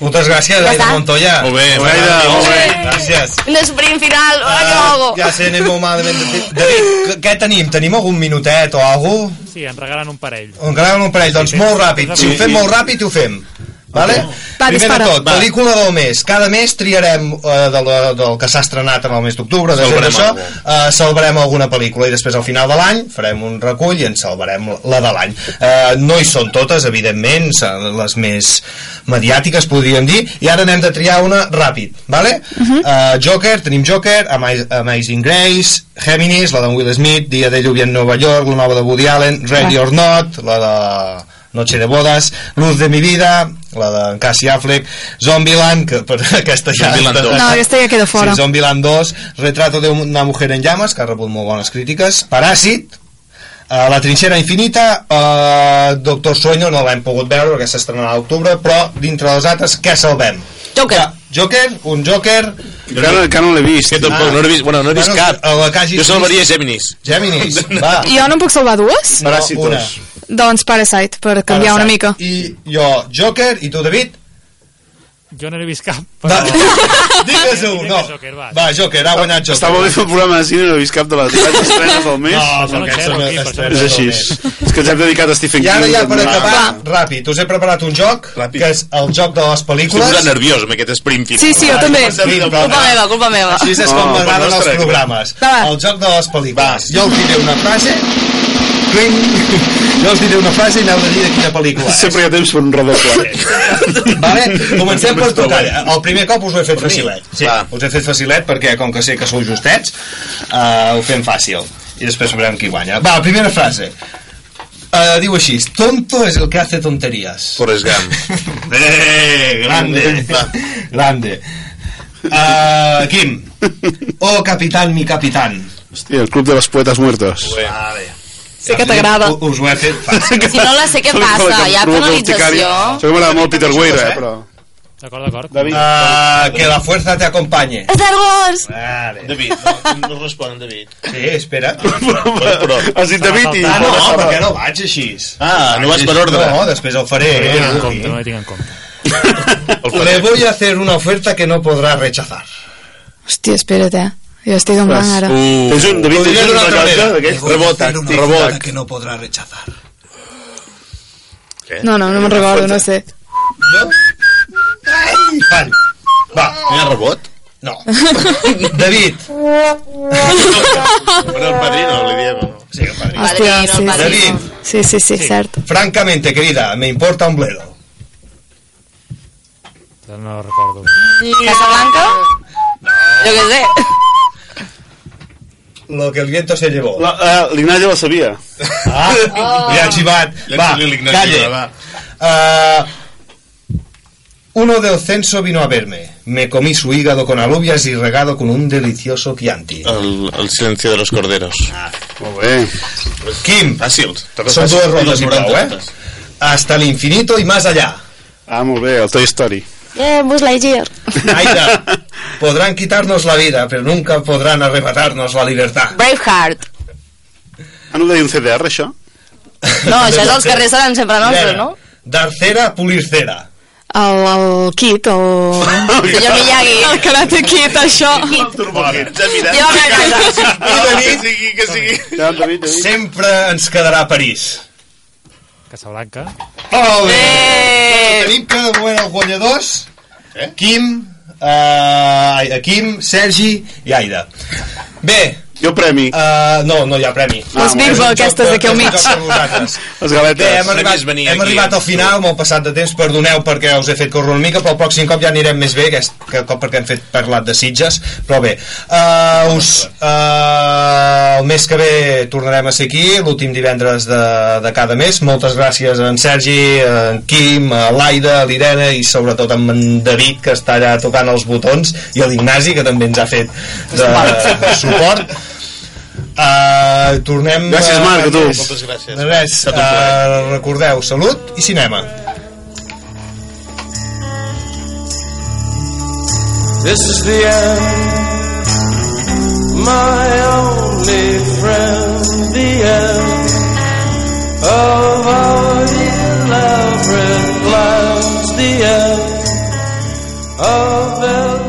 B: Moltes gràcies, Aida? Montoya.
F: Molt bé,
B: Molt
F: Aida,
B: molt bé.
G: molt bé.
B: Gràcies.
G: un sprint final, uh, que hago?
B: Ja sé, anem molt malament. David, què- què tenim? Tenim algun minutet o alguna
I: Sí, en regalen un parell.
B: cosa? Encara un parell, doncs molt ràpid. Si ho fem molt ràpid, ho fem. Vale?
H: Va,
B: Primer
H: dispara.
B: de tot,
H: Va.
B: pel·lícula del mes. Cada mes triarem eh, de la, del que s'ha estrenat en el mes d'octubre, de
F: Salvarem
B: això,
F: algú.
B: eh, salvarem alguna pel·lícula i després al final de l'any farem un recull i en salvarem la de l'any. Eh, no hi són totes, evidentment, les més mediàtiques, podríem dir, i ara n'hem de triar una ràpid, vale? Eh, Joker, tenim Joker, Ama- Amazing Grace, Géminis, la de Will Smith, Dia de lluvia en Nova York, la nova de Woody Allen, Ready or Not, la de Noche de bodas, Luz de mi vida, la de Cassie Affleck, Zombieland, que per aquesta ja...
F: Zombieland dos.
H: No, aquesta ja queda fora.
B: Sí, Zombieland 2, Retrato de una mujer en llamas, que ha rebut molt bones crítiques, Paràsit, uh, La trinxera infinita, uh, Doctor Sueño, no l'hem pogut veure perquè s'estrenarà a l'octubre, però dintre dels altres, què salvem?
G: Joker.
B: Ja, Joker, un Joker...
E: Encara, encara no l'he vist.
F: Que tampoc, no n'he vist, bueno, no he vist
B: Bueno,
F: cap.
B: que hagis
F: Jo salvaria
B: vist.
F: Géminis.
B: Géminis, va.
H: Jo no en puc salvar dues?
B: No, una.
H: Doncs Parasite, per canviar una mica.
B: I jo, Joker, i tu, David?
I: Jo no n'he vist cap.
B: Va, digues un, no.
I: Joker, va.
B: Va, Joker, ha guanyat Joker.
E: Està molt bé fer el programa de cine, no he vist cap de les estrenes del mes.
B: No,
I: no xerro
B: són
I: aquí, per
B: estrenes
E: és així. És que ens hem dedicat a Stephen
B: I
E: King.
B: ara ja per acabar, ràpid, us he preparat un joc, que és el joc de les
F: Estic
B: pel·lícules.
F: posant nerviós amb aquest sprint final.
H: Sí, sí, jo també.
B: Sí, però-
G: Culpa meva, culpa meva.
B: Així és com
E: No,
B: m'agraden els programes.
H: Va.
B: El joc de les pel·lícules. Jo us diré una frase, cling, jo us diré una frase i n'heu de dir de quina pel·lícula és.
E: Sempre hi ha temps per un redoble.
B: Vale? Comencem per tocar. El primer cop us ho he fet facilet. Sí,
F: Va.
B: us he fet facilet perquè, com que sé que sou justets, uh, ho fem fàcil. I després veurem qui guanya. Va, primera frase. Uh, diu així, tonto es el que hace tonterías.
F: Forrest Gump.
B: Eh, grande. Grande. Uh, Quim. Oh, capitán, mi capitán.
E: Hòstia, el club de los poetes muertos.
B: Vale.
H: Sé que t'agrada.
B: Us ho he fet fàcil.
G: Si no la sé què passa, hi ha penalització.
E: Això que m'agrada molt Peter Weir, eh, però...
I: D'acord, d'acord.
E: David,
B: Uh, que la fuerza te acompañe.
G: Star Wars!
B: Vale.
F: David, no, no responen, David.
B: Sí, espera.
F: Però, però...
E: has dit David i...
B: Ah, no, perquè no vaig així.
F: Ah, no vas per ordre.
B: No, després el faré.
I: No hi tinc en
B: Eh?
I: compte, no tinc en compte.
B: Le voy a hacer una oferta que no podrá rechazar.
H: Hòstia, espera't, eh? Jo estic en blanc ara.
F: Uh,
E: Tens un, David,
B: Ho diré
E: tens un
B: d'una altra
E: rellotge
B: manera.
E: d'aquests?
F: rebot, rebot.
B: que no podrá rechazar.
H: No, no, no me'n recordo, no sé.
B: Ai, fall. Va,
F: Hi ha rebot?
B: no. David.
F: Bueno, el padrino, li diem. no?
B: Sí, el padre.
H: Hòstia,
G: Padrino,
H: sí,
G: padrino.
H: sí. Sí, sí, sí, cert.
B: Francamente, querida, me importa un bledo.
I: No ho recordo.
G: Casablanca? Jo què sé.
B: Lo que el viento se llevó.
E: La- eh, L'Ignasi la sabia.
B: Ah, li ha xivat. Va, calle.
F: va.
B: Ah, uno del censo vino a verme. Me comí su hígado con alubias y regado con un delicioso Chianti.
F: El, el silencio de los corderos.
E: Molt bé.
B: Kim,
F: Fàcil.
B: són dues rondes i prou, eh? Hasta el infinito y más allá.
E: Ah, molt bé, el Toy Story.
G: Eh, Buzz Lightyear.
B: Aida, podrán quitarnos la vida, pero nunca podrán arrebatarnos la libertad.
G: Braveheart.
E: Ah, no ho deia un CDR, això?
G: No, això és els carrers seran sempre nostres, no?
B: Dar cera, pulir cera.
H: El, el Kit, el...
G: Senyor Miyagi.
H: El Karate Kid, això.
F: Ens hem mirat.
G: Llévame a casa.
B: I David,
F: Que sigui, que sigui.
E: Ja,
B: sempre ens quedarà a París.
I: Casablanca.
B: Molt bé.
G: Eh!
B: Tenim cada moment els guanyadors. Quim, eh, Quim, Sergi i Aida. Bé,
E: Jo premi.
B: Uh, no, no hi ha premi.
H: Les Birba, aquestes d'aquí al mig.
E: Les galetes.
B: Bé, hem arribat, hem
F: aquí,
B: arribat al
F: eh?
B: final, molt passat de temps, perdoneu perquè us he fet córrer una mica, però el pròxim cop ja anirem més bé, aquest que cop perquè hem fet parlat de Sitges, però bé, uh, us, uh, el mes que ve tornarem a ser aquí, l'últim divendres de, de cada mes, moltes gràcies a en Sergi, a en Quim, a l'Aida, a l'Irene i sobretot a en David, que està allà tocant els botons, i a l'Ignasi, que també ens ha fet de suport. Uh, tornem...
E: Gràcies,
B: eh,
E: Marc, a tu.
F: Moltes gràcies.
B: De res, uh, recordeu, salut i cinema.
L: This is the end, my only friend, the end of our elaborate plans, the end of everything.